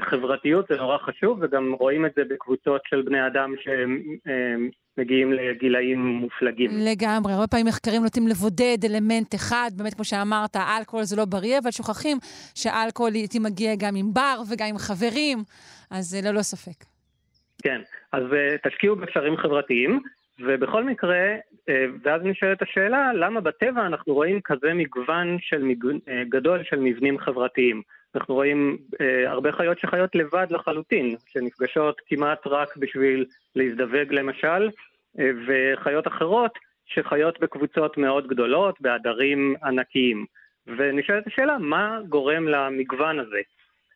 חברתיות זה נורא חשוב, וגם רואים את זה בקבוצות של בני אדם שמגיעים לגילאים מופלגים. לגמרי, הרבה פעמים מחקרים נוטים לבודד אלמנט אחד, באמת כמו שאמרת, אלכוהול זה לא בריא, אבל שוכחים שאלכוהול לעיתים מגיע גם עם בר וגם עם חברים, אז זה ללא ספק. כן, אז uh, תשקיעו בקשרים חברתיים, ובכל מקרה, uh, ואז נשאלת השאלה, למה בטבע אנחנו רואים כזה מגוון של מג... uh, גדול של מבנים חברתיים? אנחנו רואים uh, הרבה חיות שחיות לבד לחלוטין, שנפגשות כמעט רק בשביל להזדווג למשל, uh, וחיות אחרות שחיות בקבוצות מאוד גדולות, בעדרים ענקיים. ונשאלת השאלה, מה גורם למגוון הזה?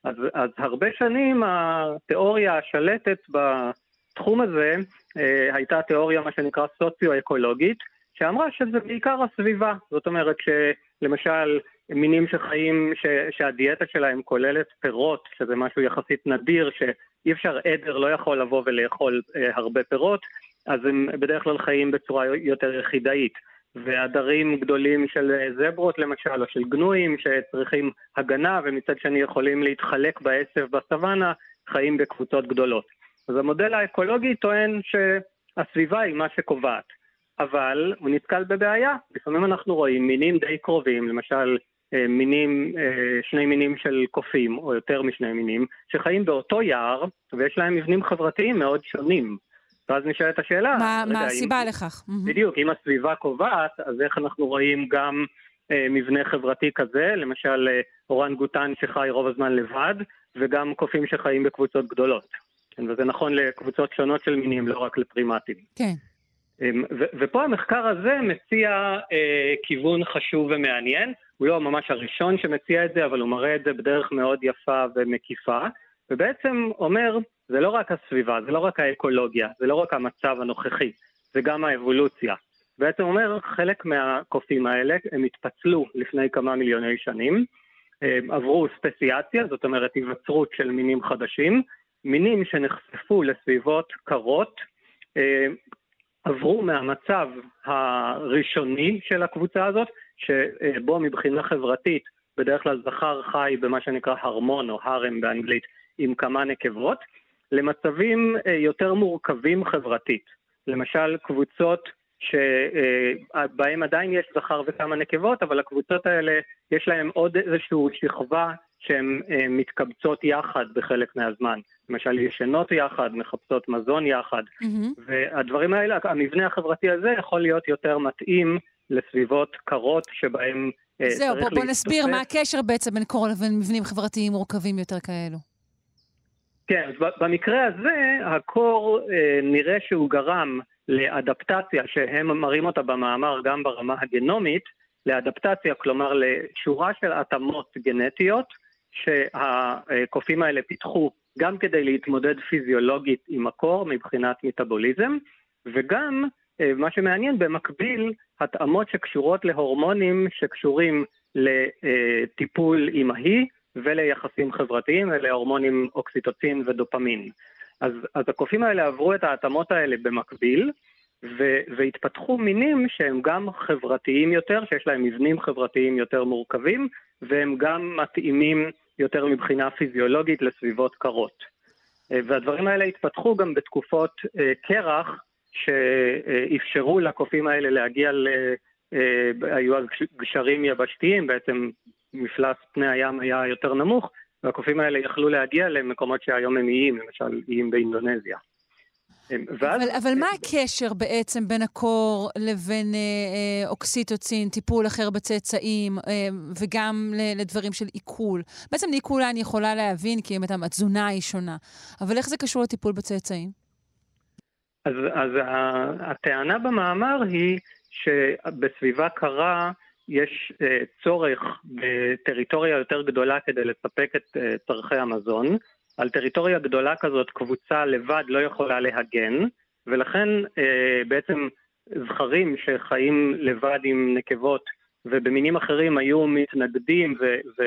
אז, אז הרבה שנים התיאוריה השלטת בתחום הזה אה, הייתה תיאוריה מה שנקרא סוציו-אקולוגית, שאמרה שזה בעיקר הסביבה. זאת אומרת שלמשל מינים שחיים, ש, שהדיאטה שלהם כוללת פירות, שזה משהו יחסית נדיר, שאי אפשר, עדר לא יכול לבוא ולאכול אה, הרבה פירות, אז הם בדרך כלל חיים בצורה יותר יחידאית. ועדרים גדולים של זברות למשל, או של גנויים שצריכים הגנה ומצד שני יכולים להתחלק בעשב בסוואנה, חיים בקבוצות גדולות. אז המודל האקולוגי טוען שהסביבה היא מה שקובעת, אבל הוא נתקל בבעיה. לפעמים אנחנו רואים מינים די קרובים, למשל אה, מינים, אה, שני מינים של קופים, או יותר משני מינים, שחיים באותו יער, ויש להם מבנים חברתיים מאוד שונים. ואז נשאלת השאלה... מה, רגע, מה הסיבה אם, לכך? בדיוק, אם הסביבה קובעת, אז איך אנחנו רואים גם אה, מבנה חברתי כזה, למשל אה, אורנגוטן שחי רוב הזמן לבד, וגם קופים שחיים בקבוצות גדולות. כן, וזה נכון לקבוצות שונות של מינים, לא רק לפרימטים. כן. אה, ופה המחקר הזה מציע אה, כיוון חשוב ומעניין. הוא לא ממש הראשון שמציע את זה, אבל הוא מראה את זה בדרך מאוד יפה ומקיפה, ובעצם אומר, זה לא רק הסביבה, זה לא רק האקולוגיה, זה לא רק המצב הנוכחי, זה גם האבולוציה. בעצם אומר, חלק מהקופים האלה, הם התפצלו לפני כמה מיליוני שנים, עברו ספציאציה, זאת אומרת היווצרות של מינים חדשים, מינים שנחשפו לסביבות קרות, אה, עברו מהמצב הראשוני של הקבוצה הזאת, שבו מבחינה חברתית בדרך כלל זכר חי במה שנקרא הרמון או הרם באנגלית עם כמה נקבות, למצבים אה, יותר מורכבים חברתית. למשל, קבוצות שבהם עדיין יש זכר וכמה נקבות, אבל הקבוצות האלה, יש להן עוד איזושהי שכבה שהן אה, מתקבצות יחד בחלק מהזמן. למשל, ישנות יחד, מחפשות מזון יחד, mm-hmm. והדברים האלה, המבנה החברתי הזה יכול להיות יותר מתאים לסביבות קרות שבהם אה, זהו, בוא, בוא נסביר מה הקשר בעצם בין קור לבין מבנים חברתיים מורכבים יותר כאלו. כן, במקרה הזה הקור אה, נראה שהוא גרם לאדפטציה שהם מראים אותה במאמר גם ברמה הגנומית, לאדפטציה, כלומר לשורה של התאמות גנטיות שהקופים האלה פיתחו גם כדי להתמודד פיזיולוגית עם הקור מבחינת מטאבוליזם, וגם, אה, מה שמעניין, במקביל, התאמות שקשורות להורמונים שקשורים לטיפול אימהי, וליחסים חברתיים ולהורמונים אוקסיטוצין ודופמין. אז, אז הקופים האלה עברו את ההתאמות האלה במקביל, ו, והתפתחו מינים שהם גם חברתיים יותר, שיש להם מבנים חברתיים יותר מורכבים, והם גם מתאימים יותר מבחינה פיזיולוגית לסביבות קרות. והדברים האלה התפתחו גם בתקופות אה, קרח, שאפשרו לקופים האלה להגיע ל... אה, היו אז גשרים יבשתיים, בעצם מפלס פני הים היה יותר נמוך, והקופים האלה יכלו להגיע למקומות שהיום הם איים, למשל איים באינדונזיה. ואז... אבל, אבל מה הקשר בעצם בין הקור לבין אה, אה, אוקסיטוצין, טיפול אחר בצאצאים, אה, וגם לדברים של עיכול? בעצם לעיכול אני יכולה להבין, כי אם התזונה היא שונה, אבל איך זה קשור לטיפול בצאצאים? אז, אז הטענה במאמר היא שבסביבה קרה יש אה, צורך בטריטוריה יותר גדולה כדי לספק את אה, צורכי המזון. על טריטוריה גדולה כזאת קבוצה לבד לא יכולה להגן, ולכן אה, בעצם זכרים שחיים לבד עם נקבות ובמינים אחרים היו מתנגדים ו-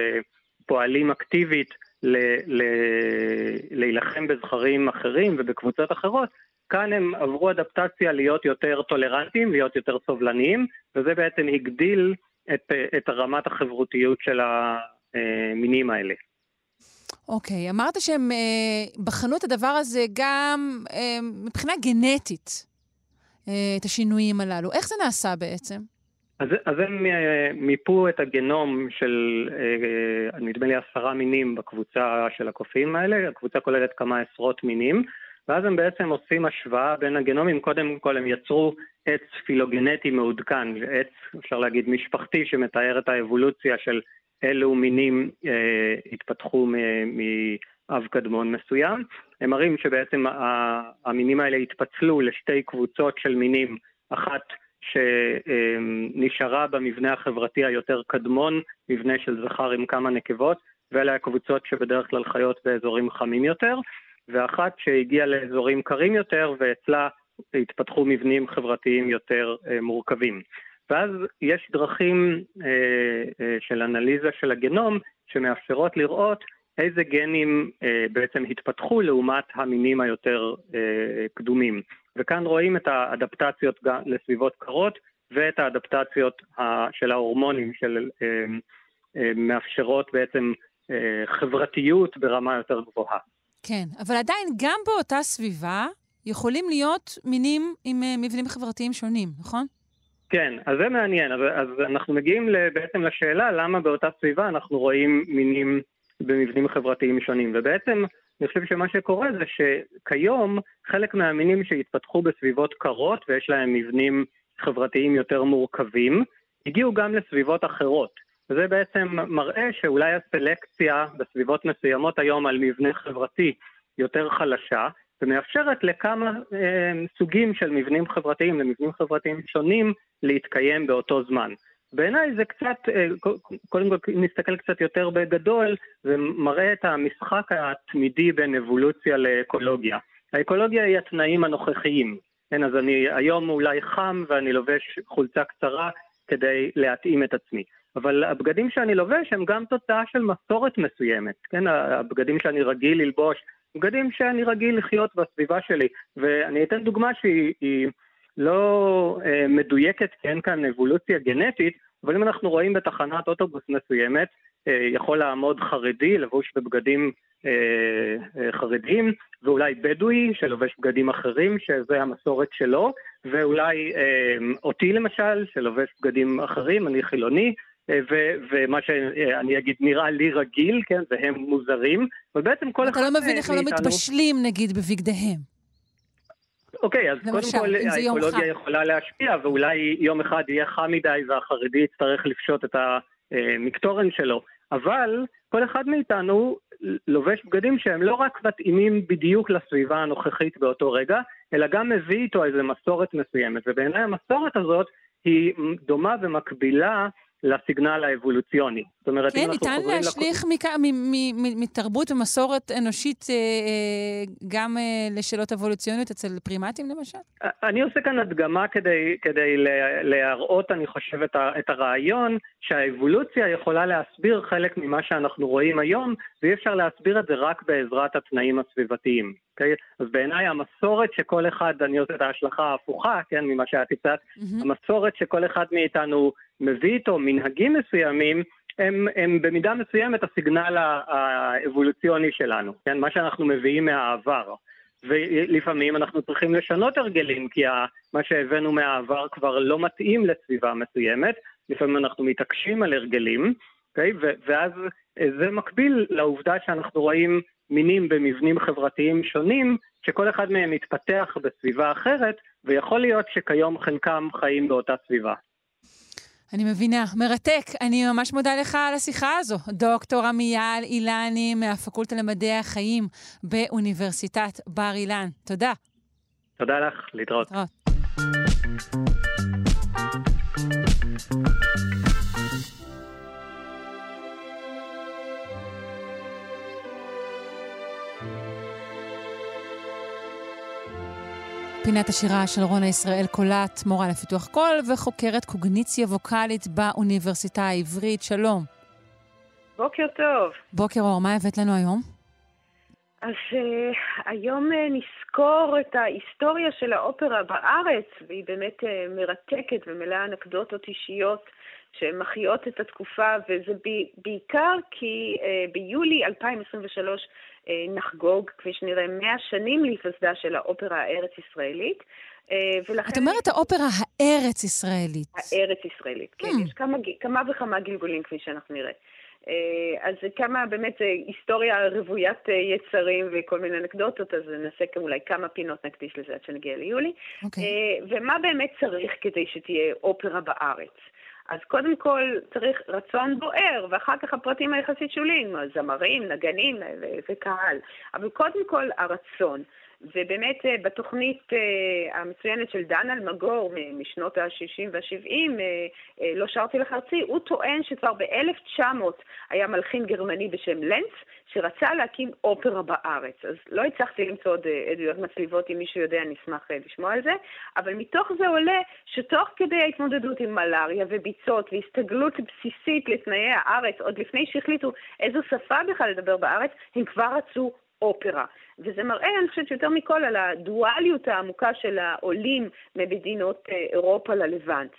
ופועלים אקטיבית להילחם בזכרים אחרים ובקבוצות אחרות, כאן הם עברו אדפטציה להיות יותר טולרנטיים, להיות יותר סובלניים, וזה בעצם הגדיל את, את רמת החברותיות של המינים האלה. אוקיי, okay, אמרת שהם אה, בחנו את הדבר הזה גם אה, מבחינה גנטית, אה, את השינויים הללו. איך זה נעשה בעצם? אז, אז הם אה, מיפו את הגנום של, אה, נדמה לי, עשרה מינים בקבוצה של הקופים האלה. הקבוצה כוללת כמה עשרות מינים, ואז הם בעצם עושים השוואה בין הגנומים. קודם כל הם יצרו עץ פילוגנטי מעודכן, עץ, אפשר להגיד, משפחתי, שמתאר את האבולוציה של אילו מינים אה, התפתחו מאב קדמון מסוים. הם מראים שבעצם המינים האלה התפצלו לשתי קבוצות של מינים, אחת שנשארה במבנה החברתי היותר קדמון, מבנה של זכר עם כמה נקבות, ואלה הקבוצות שבדרך כלל חיות באזורים חמים יותר, ואחת שהגיעה לאזורים קרים יותר, ואצלה התפתחו מבנים חברתיים יותר אה, מורכבים. ואז יש דרכים אה, אה, של אנליזה של הגנום שמאפשרות לראות איזה גנים אה, בעצם התפתחו לעומת המינים היותר אה, קדומים. וכאן רואים את האדפטציות לסביבות קרות ואת האדפטציות של ההורמונים של אה, אה, מאפשרות בעצם אה, חברתיות ברמה יותר גבוהה. כן, אבל עדיין גם באותה סביבה יכולים להיות מינים עם אה, מבנים חברתיים שונים, נכון? כן, אז זה מעניין. אז, אז אנחנו מגיעים בעצם לשאלה למה באותה סביבה אנחנו רואים מינים במבנים חברתיים שונים. ובעצם אני חושב שמה שקורה זה שכיום חלק מהמינים שהתפתחו בסביבות קרות ויש להם מבנים חברתיים יותר מורכבים, הגיעו גם לסביבות אחרות. וזה בעצם מראה שאולי הסלקציה בסביבות מסוימות היום על מבנה חברתי יותר חלשה, ומאפשרת לכמה אה, סוגים של מבנים חברתיים, למבנים חברתיים שונים, להתקיים באותו זמן. בעיניי זה קצת, אה, קודם כל נסתכל קצת יותר בגדול, זה מראה את המשחק התמידי בין אבולוציה לאקולוגיה. האקולוגיה היא התנאים הנוכחיים. כן, אז אני היום אולי חם ואני לובש חולצה קצרה כדי להתאים את עצמי. אבל הבגדים שאני לובש הם גם תוצאה של מסורת מסוימת, כן? הבגדים שאני רגיל ללבוש, בגדים שאני רגיל לחיות בסביבה שלי. ואני אתן דוגמה שהיא לא אה, מדויקת, כי אין כאן אבולוציה גנטית, אבל אם אנחנו רואים בתחנת אוטובוס מסוימת, אה, יכול לעמוד חרדי, לבוש בבגדים אה, אה, חרדיים, ואולי בדואי שלובש בגדים אחרים, שזה המסורת שלו, ואולי אה, אותי למשל, שלובש בגדים אחרים, אני חילוני, ו- ומה שאני אגיד נראה לי רגיל, כן, והם מוזרים, אבל בעצם כל אחד... אתה לא מבין איך הם לא מתבשלים נגיד בבגדיהם. אוקיי, אז למשל, קודם כל האקולוגיה יכולה להשפיע, ואולי יום אחד יהיה חם מדי והחרדי יצטרך לפשוט את המקטורן שלו, אבל כל אחד מאיתנו לובש בגדים שהם לא רק מתאימים בדיוק לסביבה הנוכחית באותו רגע, אלא גם מביא איתו איזו מסורת מסוימת, ובעיניי המסורת הזאת היא דומה ומקבילה לסיגנל האבולוציוני. זאת אומרת, כן, ניתן להשליך לק... מתרבות ומסורת אנושית אה, אה, גם אה, לשאלות אבולוציוניות אצל פרימטים למשל? אני עושה כאן הדגמה כדי, כדי להראות, אני חושב, את, ה, את הרעיון שהאבולוציה יכולה להסביר חלק ממה שאנחנו רואים היום, ואי אפשר להסביר את זה רק בעזרת התנאים הסביבתיים. Okay? אוקיי? אז בעיניי המסורת שכל אחד, אני עושה את ההשלכה ההפוכה, כן, ממה שאת הצעת, mm-hmm. המסורת שכל אחד מאיתנו מביא איתו מנהגים מסוימים, הם, הם במידה מסוימת הסיגנל האבולוציוני שלנו, כן? מה שאנחנו מביאים מהעבר. ולפעמים אנחנו צריכים לשנות הרגלים, כי מה שהבאנו מהעבר כבר לא מתאים לסביבה מסוימת, לפעמים אנחנו מתעקשים על הרגלים, אוקיי? ואז זה מקביל לעובדה שאנחנו רואים מינים במבנים חברתיים שונים, שכל אחד מהם מתפתח בסביבה אחרת, ויכול להיות שכיום חלקם חיים באותה סביבה. אני מבינה, מרתק. אני ממש מודה לך על השיחה הזו. דוקטור עמיאל אילני מהפקולטה למדעי החיים באוניברסיטת בר אילן. תודה. תודה לך, להתראות. להתראות. פינת השירה של רונה ישראל קולט, מורה לפיתוח קול וחוקרת קוגניציה ווקאלית באוניברסיטה העברית. שלום. בוקר טוב. בוקר אור, מה הבאת לנו היום? אז uh, היום uh, נזכור את ההיסטוריה של האופרה בארץ, והיא באמת uh, מרתקת ומלאה אנקדוטות אישיות שמחיות את התקופה, וזה בעיקר כי uh, ביולי 2023 אה, נחגוג, כפי שנראה, מאה שנים להיווסדה של האופרה הארץ-ישראלית. אה, ולכן... את אומרת האופרה הארץ-ישראלית. הארץ-ישראלית, כן. Hmm. יש כמה, כמה וכמה גלגולים, כפי שאנחנו נראה. אה, אז כמה, באמת, היסטוריה רוויית יצרים וכל מיני אנקדוטות, אז נעשה אולי כמה פינות נקדיש לזה עד שנגיע ליולי. Okay. אוקיי. ומה באמת צריך כדי שתהיה אופרה בארץ? אז קודם כל צריך רצון בוער, ואחר כך הפרטים היחסית שוליים, זמרים, נגנים וקהל. אבל קודם כל הרצון. ובאמת אה, בתוכנית אה, המצוינת של דן אלמגור משנות ה-60 וה-70, אה, לא שרתי לך ארצי, הוא טוען שכבר ב-1900 היה מלחין גרמני בשם לנץ, שרצה להקים אופרה בארץ. אז לא הצלחתי למצוא עוד עדויות מצליבות, אם מישהו יודע, אני אשמח לשמוע על זה, אבל מתוך זה עולה שתוך כדי ההתמודדות עם מלאריה וביצות והסתגלות בסיסית לתנאי הארץ, עוד לפני שהחליטו איזו שפה בכלל לדבר בארץ, הם כבר רצו אופרה. וזה מראה, אני חושבת, יותר מכל על הדואליות העמוקה של העולים ממדינות אה, אירופה ללבנט.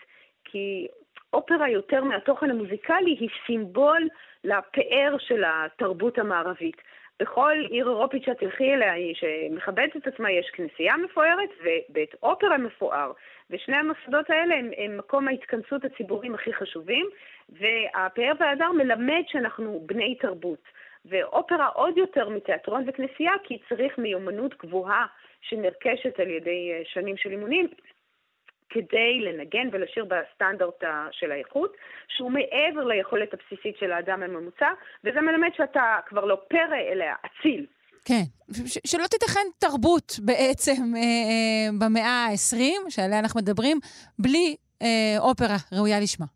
כי אופרה יותר מהתוכן המוזיקלי היא סימבול לפאר של התרבות המערבית. בכל עיר אירופית שאת תלכי אליה, שמכבדת את עצמה, יש כנסייה מפוארת ובית אופרה מפואר. ושני המוסדות האלה הם, הם מקום ההתכנסות הציבוריים הכי חשובים, והפאר וההדר מלמד שאנחנו בני תרבות. ואופרה עוד יותר מתיאטרון וכנסייה, כי צריך מיומנות גבוהה שנרכשת על ידי אה, שנים של אימונים. כדי לנגן ולשיר בסטנדרט של האיכות, שהוא מעבר ליכולת הבסיסית של האדם הממוצע, וזה מלמד שאתה כבר לא פרא, אלא אציל. כן, ש- שלא תיתכן תרבות בעצם אה, אה, במאה ה-20, שעליה אנחנו מדברים, בלי אה, אופרה ראויה לשמה.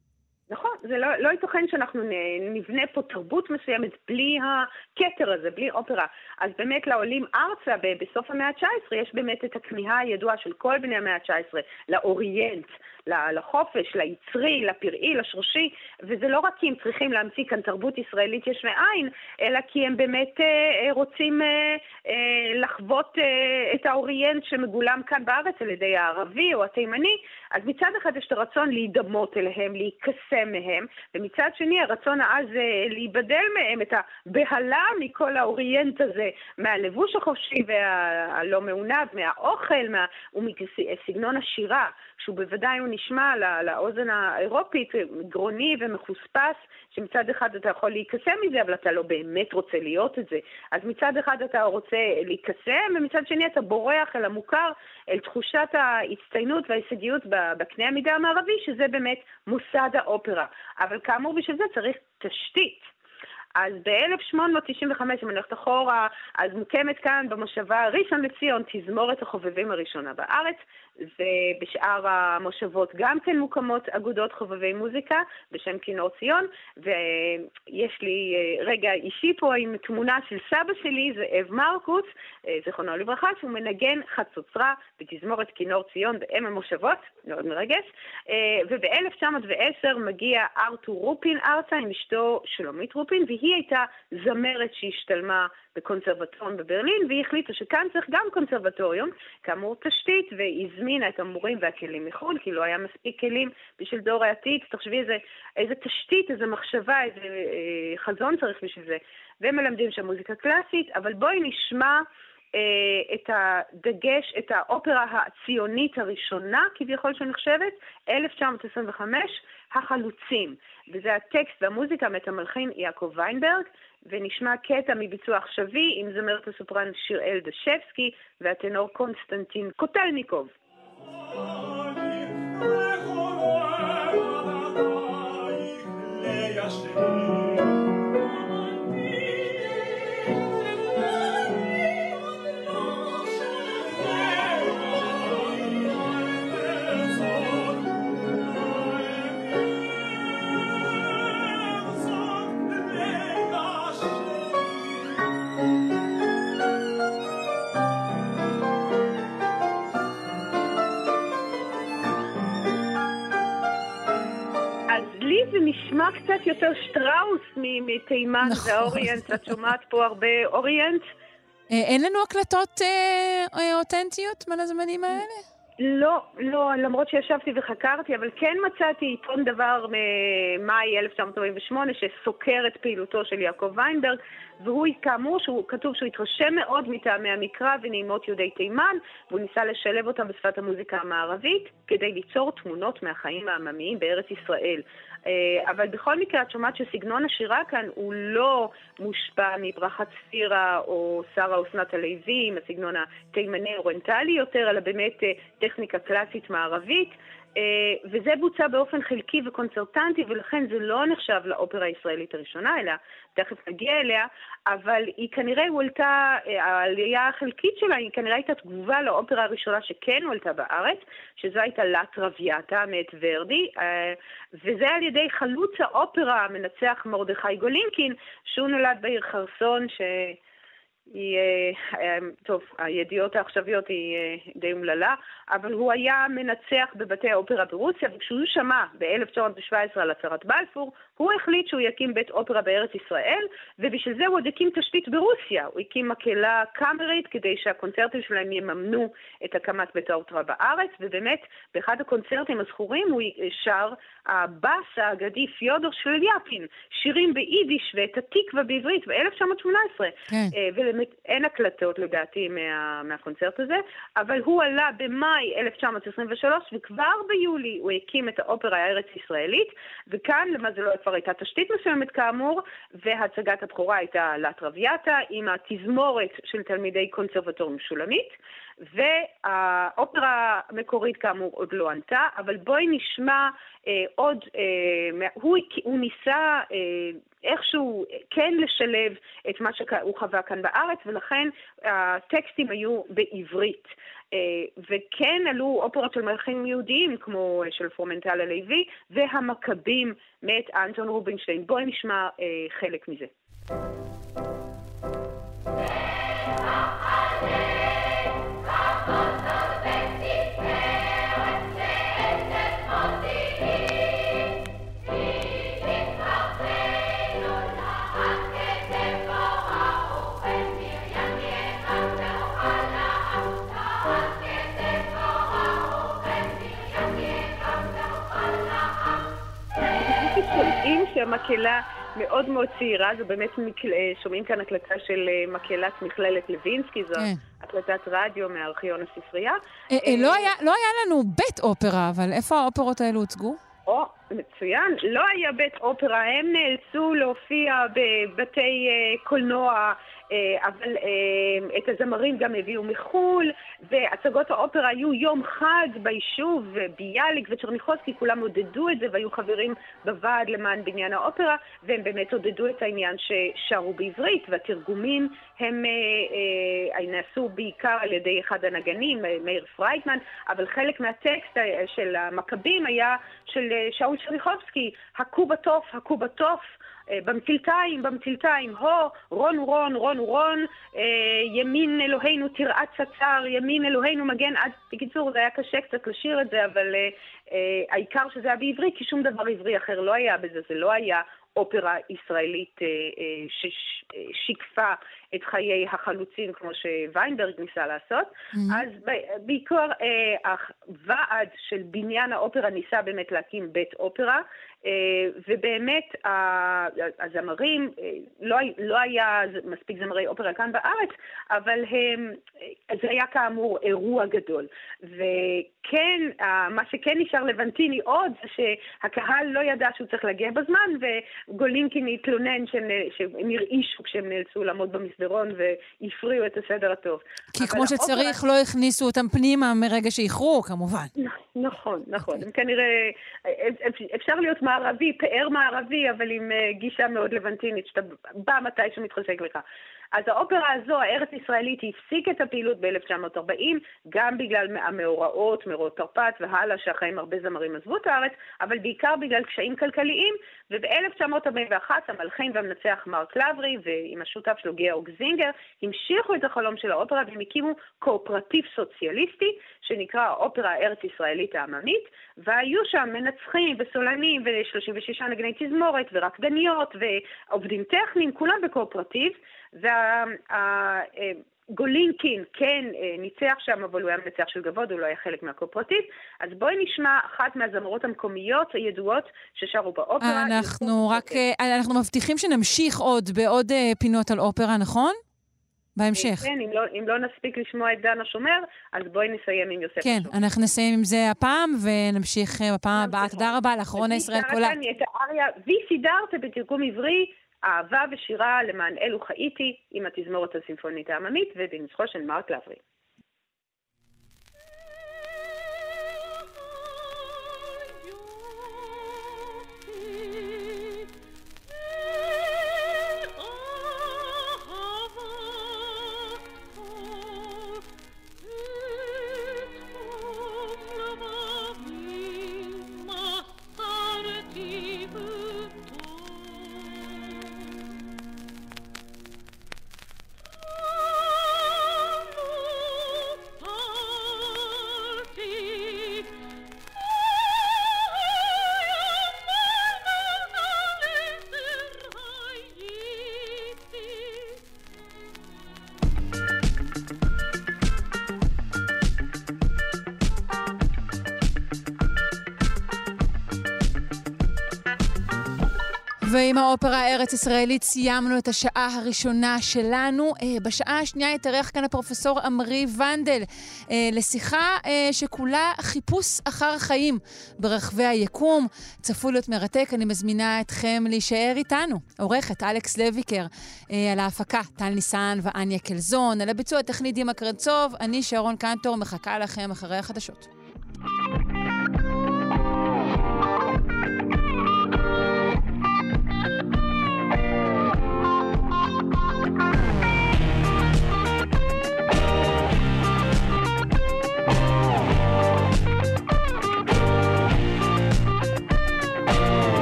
נכון, זה לא, לא ייתכן שאנחנו נבנה פה תרבות מסוימת בלי הכתר הזה, בלי אופרה. אז באמת לעולים ארצה בסוף המאה ה-19 יש באמת את הכמיהה הידועה של כל בני המאה ה-19 לאוריינט, לחופש, ליצרי, לפראי, לשורשי, וזה לא רק כי הם צריכים להמציא כאן תרבות ישראלית יש מאין, אלא כי הם באמת אה, אה רוצים אה, אה, לחוות אה, את האוריינט שמגולם כאן בארץ על ידי הערבי או התימני, אז מצד אחד יש את הרצון להידמות אליהם, להיקסם מהם, ומצד שני הרצון העז אה, להיבדל מהם, את הבהלה מכל האוריינט הזה, מהלבוש החופשי והלא מעונב, מהאוכל, מה... ומסגנון השירה, שהוא בוודאי הוא נשמע לא, לאוזן האירופית גרוני ומחוספס, שמצד אחד אתה יכול להיקסם מזה, אבל אתה לא באמת רוצה להיות את זה. אז מצד אחד אתה רוצה להיקסם, ומצד שני אתה בורח אל המוכר, אל תחושת ההצטיינות וההישגיות בקנה המידה המערבי, שזה באמת מוסד האופרה. אבל כאמור, בשביל זה צריך תשתית. אז ב-1895, אם אני הולכת אחורה, אז מוקמת כאן במושבה ראשון לציון תזמורת החובבים הראשונה בארץ, ובשאר המושבות גם כן מוקמות אגודות חובבי מוזיקה בשם כינור ציון, ויש לי אה, רגע אישי פה עם תמונה של סבא שלי, זאב מרקוס, אה, זיכרונו לברכה, שהוא מנגן חצוצרה בתזמורת כינור ציון באם המושבות, מאוד מרגש, אה, וב-1910 מגיע ארתור רופין ארצה עם אשתו שלומית רופין, והיא הייתה זמרת שהשתלמה בקונסרבטוריון בברלין, והיא החליטה שכאן צריך גם קונסרבטוריום, כאמור תשתית, והיא הזמינה את המורים והכלים מחו"ל, כי לא היה מספיק כלים בשביל דור העתיד. תחשבי איזה, איזה תשתית, איזה מחשבה, איזה אה, חזון צריך בשביל זה. והם מלמדים שם מוזיקה קלאסית, אבל בואי נשמע אה, את הדגש, את האופרה הציונית הראשונה, כביכול שנחשבת, 1925, החלוצים. וזה הטקסט והמוזיקה מאת המלחין יעקב ויינברג, ונשמע קטע מביצוע עכשווי עם זמרת הסופרן שיראל דשבסקי והטנור קונסטנטין קוטלניקוב. אז מתימן נכון. והאוריינט. את שומעת פה הרבה אוריינט? אה, אין לנו הקלטות אה, אה, אותנטיות בין הזמנים האלה? לא, לא, למרות שישבתי וחקרתי, אבל כן מצאתי עיתון דבר ממאי 1948 שסוקר את פעילותו של יעקב ויינברג, והוא כאמור, שהוא, כתוב שהוא התרשם מאוד מטעמי המקרא ונעימות יהודי תימן, והוא ניסה לשלב אותם בשפת המוזיקה המערבית כדי ליצור תמונות מהחיים העממיים בארץ ישראל. אה, אבל בכל מקרה, את שומעת שסגנון השירה כאן הוא לא מושפע מברחת ספירה או שרה אסנת הלוי, הסגנון התימני-אוריינטלי יותר, אלא באמת אה, טכניקה קלאסית מערבית. אה, וזה בוצע באופן חלקי וקונצרטנטי, ולכן זה לא נחשב לאופרה הישראלית הראשונה, אלא תכף נגיע אליה, אבל היא כנראה הועלתה, אה, העלייה החלקית שלה היא כנראה הייתה תגובה לאופרה הראשונה שכן הועלתה בארץ, שזו הייתה לה טרוויאטה מאת ורדי, אה, וזה על ידי חלוץ האופרה המנצח מרדכי גולינקין, שהוא נולד בעיר חרסון, ש... היא, אה, אה, טוב, הידיעות העכשוויות היא אה, די אומללה, אבל הוא היה מנצח בבתי האופרה ברוסיה, וכשהוא שמע ב-1917 על הצהרת בלפור, הוא החליט שהוא יקים בית אופרה בארץ ישראל, ובשביל זה הוא עוד הקים תשתית ברוסיה. הוא הקים מקהלה קאמרית כדי שהקונצרטים שלהם יממנו את הקמת בית האופרה בארץ, ובאמת, באחד הקונצרטים הזכורים הוא שר הבאס האגדי פיודור שליאפין, שירים ביידיש ואת התקווה בעברית ב-1918. כן. אין הקלטות לדעתי מה, מהקונצרט הזה, אבל הוא עלה במאי 1923 וכבר ביולי הוא הקים את האופרה הארץ-ישראלית, וכאן למזלו כבר הייתה תשתית מסוימת כאמור, והצגת הבכורה הייתה לה עם התזמורת של תלמידי קונסרבטוריום שולמית, והאופרה המקורית כאמור עוד לא ענתה, אבל בואי נשמע אה, עוד, אה, הוא, הוא ניסה אה, איכשהו כן לשלב את מה שהוא חווה כאן בארץ, ולכן הטקסטים היו בעברית. אה, וכן עלו אופרות של מלכים יהודיים, כמו של פרומנטל הלוי, והמכבים מאת אנטון רובינשטיין. בואי נשמע אה, חלק מזה. שהמקהלה מאוד מאוד צעירה, זו באמת, מקל... שומעים כאן הקלטה של אה, מקהלת מכללת לוינסקי, זו כן. הקלטת רדיו מארכיון הספרייה. אה, אה, לא היה- לא היה לנו בית אופרה, אבל איפה האופרות האלו הוצגו? או, מצוין. לא היה בית אופרה, הם נאלצו להופיע בבתי אה, קולנוע, אה, אבל אה, את הזמרים גם הביאו מחו"ל, והצגות האופרה היו יום חג ביישוב, ביאליק וצ'רניחובסקי, כולם עודדו את זה והיו חברים בוועד למען בניין האופרה, והם באמת עודדו את העניין ששרו בעברית, והתרגומים הם אה, אה, נעשו בעיקר על ידי אחד הנגנים, אה, מאיר פרייטמן, אבל חלק מהטקסט אה, של המכבים היה של אה, שאול שריחובסקי, הכו בתוף, הכו בתוף. אה, במטלטיים, במטלטיים, הו, רון הוא רון, רון הוא רון, אה, ימין אלוהינו תרעת צצר, ימין אלוהינו מגן עד... בקיצור, זה היה קשה קצת לשיר את זה, אבל אה, העיקר שזה היה בעברית, כי שום דבר עברי אחר לא היה בזה, זה לא היה אופרה ישראלית ששיקפה את חיי החלוצים, כמו שוויינברג ניסה לעשות. Mm-hmm. אז בעיקר הוועד של בניין האופרה ניסה באמת להקים בית אופרה, ובאמת הזמרים, לא, לא היה מספיק זמרי אופרה כאן בארץ, אבל הם, זה היה כאמור אירוע גדול. וכן, מה שכן נשאר לבנטיני עוד, זה שהקהל לא ידע שהוא צריך להגיע בזמן, וגולינקין התלונן שהם הרעישו כשהם נאלצו לעמוד במסדרון והפריעו את הסדר הטוב. כי כמו שצריך. לא הכניסו אותם פנימה מרגע שאיחרו, כמובן. נכון, נכון. הם כנראה, אפשר להיות מערבי, פאר מערבי, אבל עם גישה מאוד לבנטינית, שאתה בא מתי שמתחשק לך. אז האופרה הזו, הארץ-ישראלית, הפסיק את הפעילות ב-1940, גם בגלל המאורעות, מאורעות תרפ"ט והלאה, שאחריהם הרבה זמרים עזבו את הארץ, אבל בעיקר בגלל קשיים כלכליים, וב-1941 המלחין והמנצח מרק לברי ועם השותף שלו גיאורג זינגר המשיכו את החלום של האופרה והם הקימו קואופרטיב סוציאליסטי שנקרא האופרה הארץ-ישראלית העממית, והיו שם מנצחים וסולנים ו-36 נגני תזמורת ורקדניות ועובדים טכניים, כולם בקואופרטיב. והגולינקין כן אה, ניצח שם, אבל הוא היה מנצח של גבוד, הוא לא היה חלק מהקואופרטיב. אז בואי נשמע אחת מהזמרות המקומיות הידועות ששרו באופרה. אנחנו רק, אה, אנחנו מבטיחים שנמשיך עוד בעוד אה, פינות על אופרה, נכון? בהמשך. כן, אם לא, אם לא נספיק לשמוע את דן השומר, אז בואי נסיים עם יוסף כן, השומר. אנחנו נסיים עם זה הפעם, ונמשיך בפעם הבאה. תודה רבה לך, רונה ישראל. אני את האריה ויסידרתה בתרגום עברי, אהבה ושירה למען אלו חייתי עם התזמורת הסימפונית העממית ובנצחו של מרק לברי. האופרה הארץ-ישראלית סיימנו את השעה הראשונה שלנו. אה, בשעה השנייה יתארח כאן הפרופסור עמרי ונדל אה, לשיחה אה, שכולה חיפוש אחר החיים ברחבי היקום. צפוי להיות מרתק, אני מזמינה אתכם להישאר איתנו. עורכת אלכס לויקר, על ההפקה טל ניסן ואניה קלזון, על הביצוע הטכני דימה קרנצוב, אני שרון קנטור, מחכה לכם אחרי החדשות.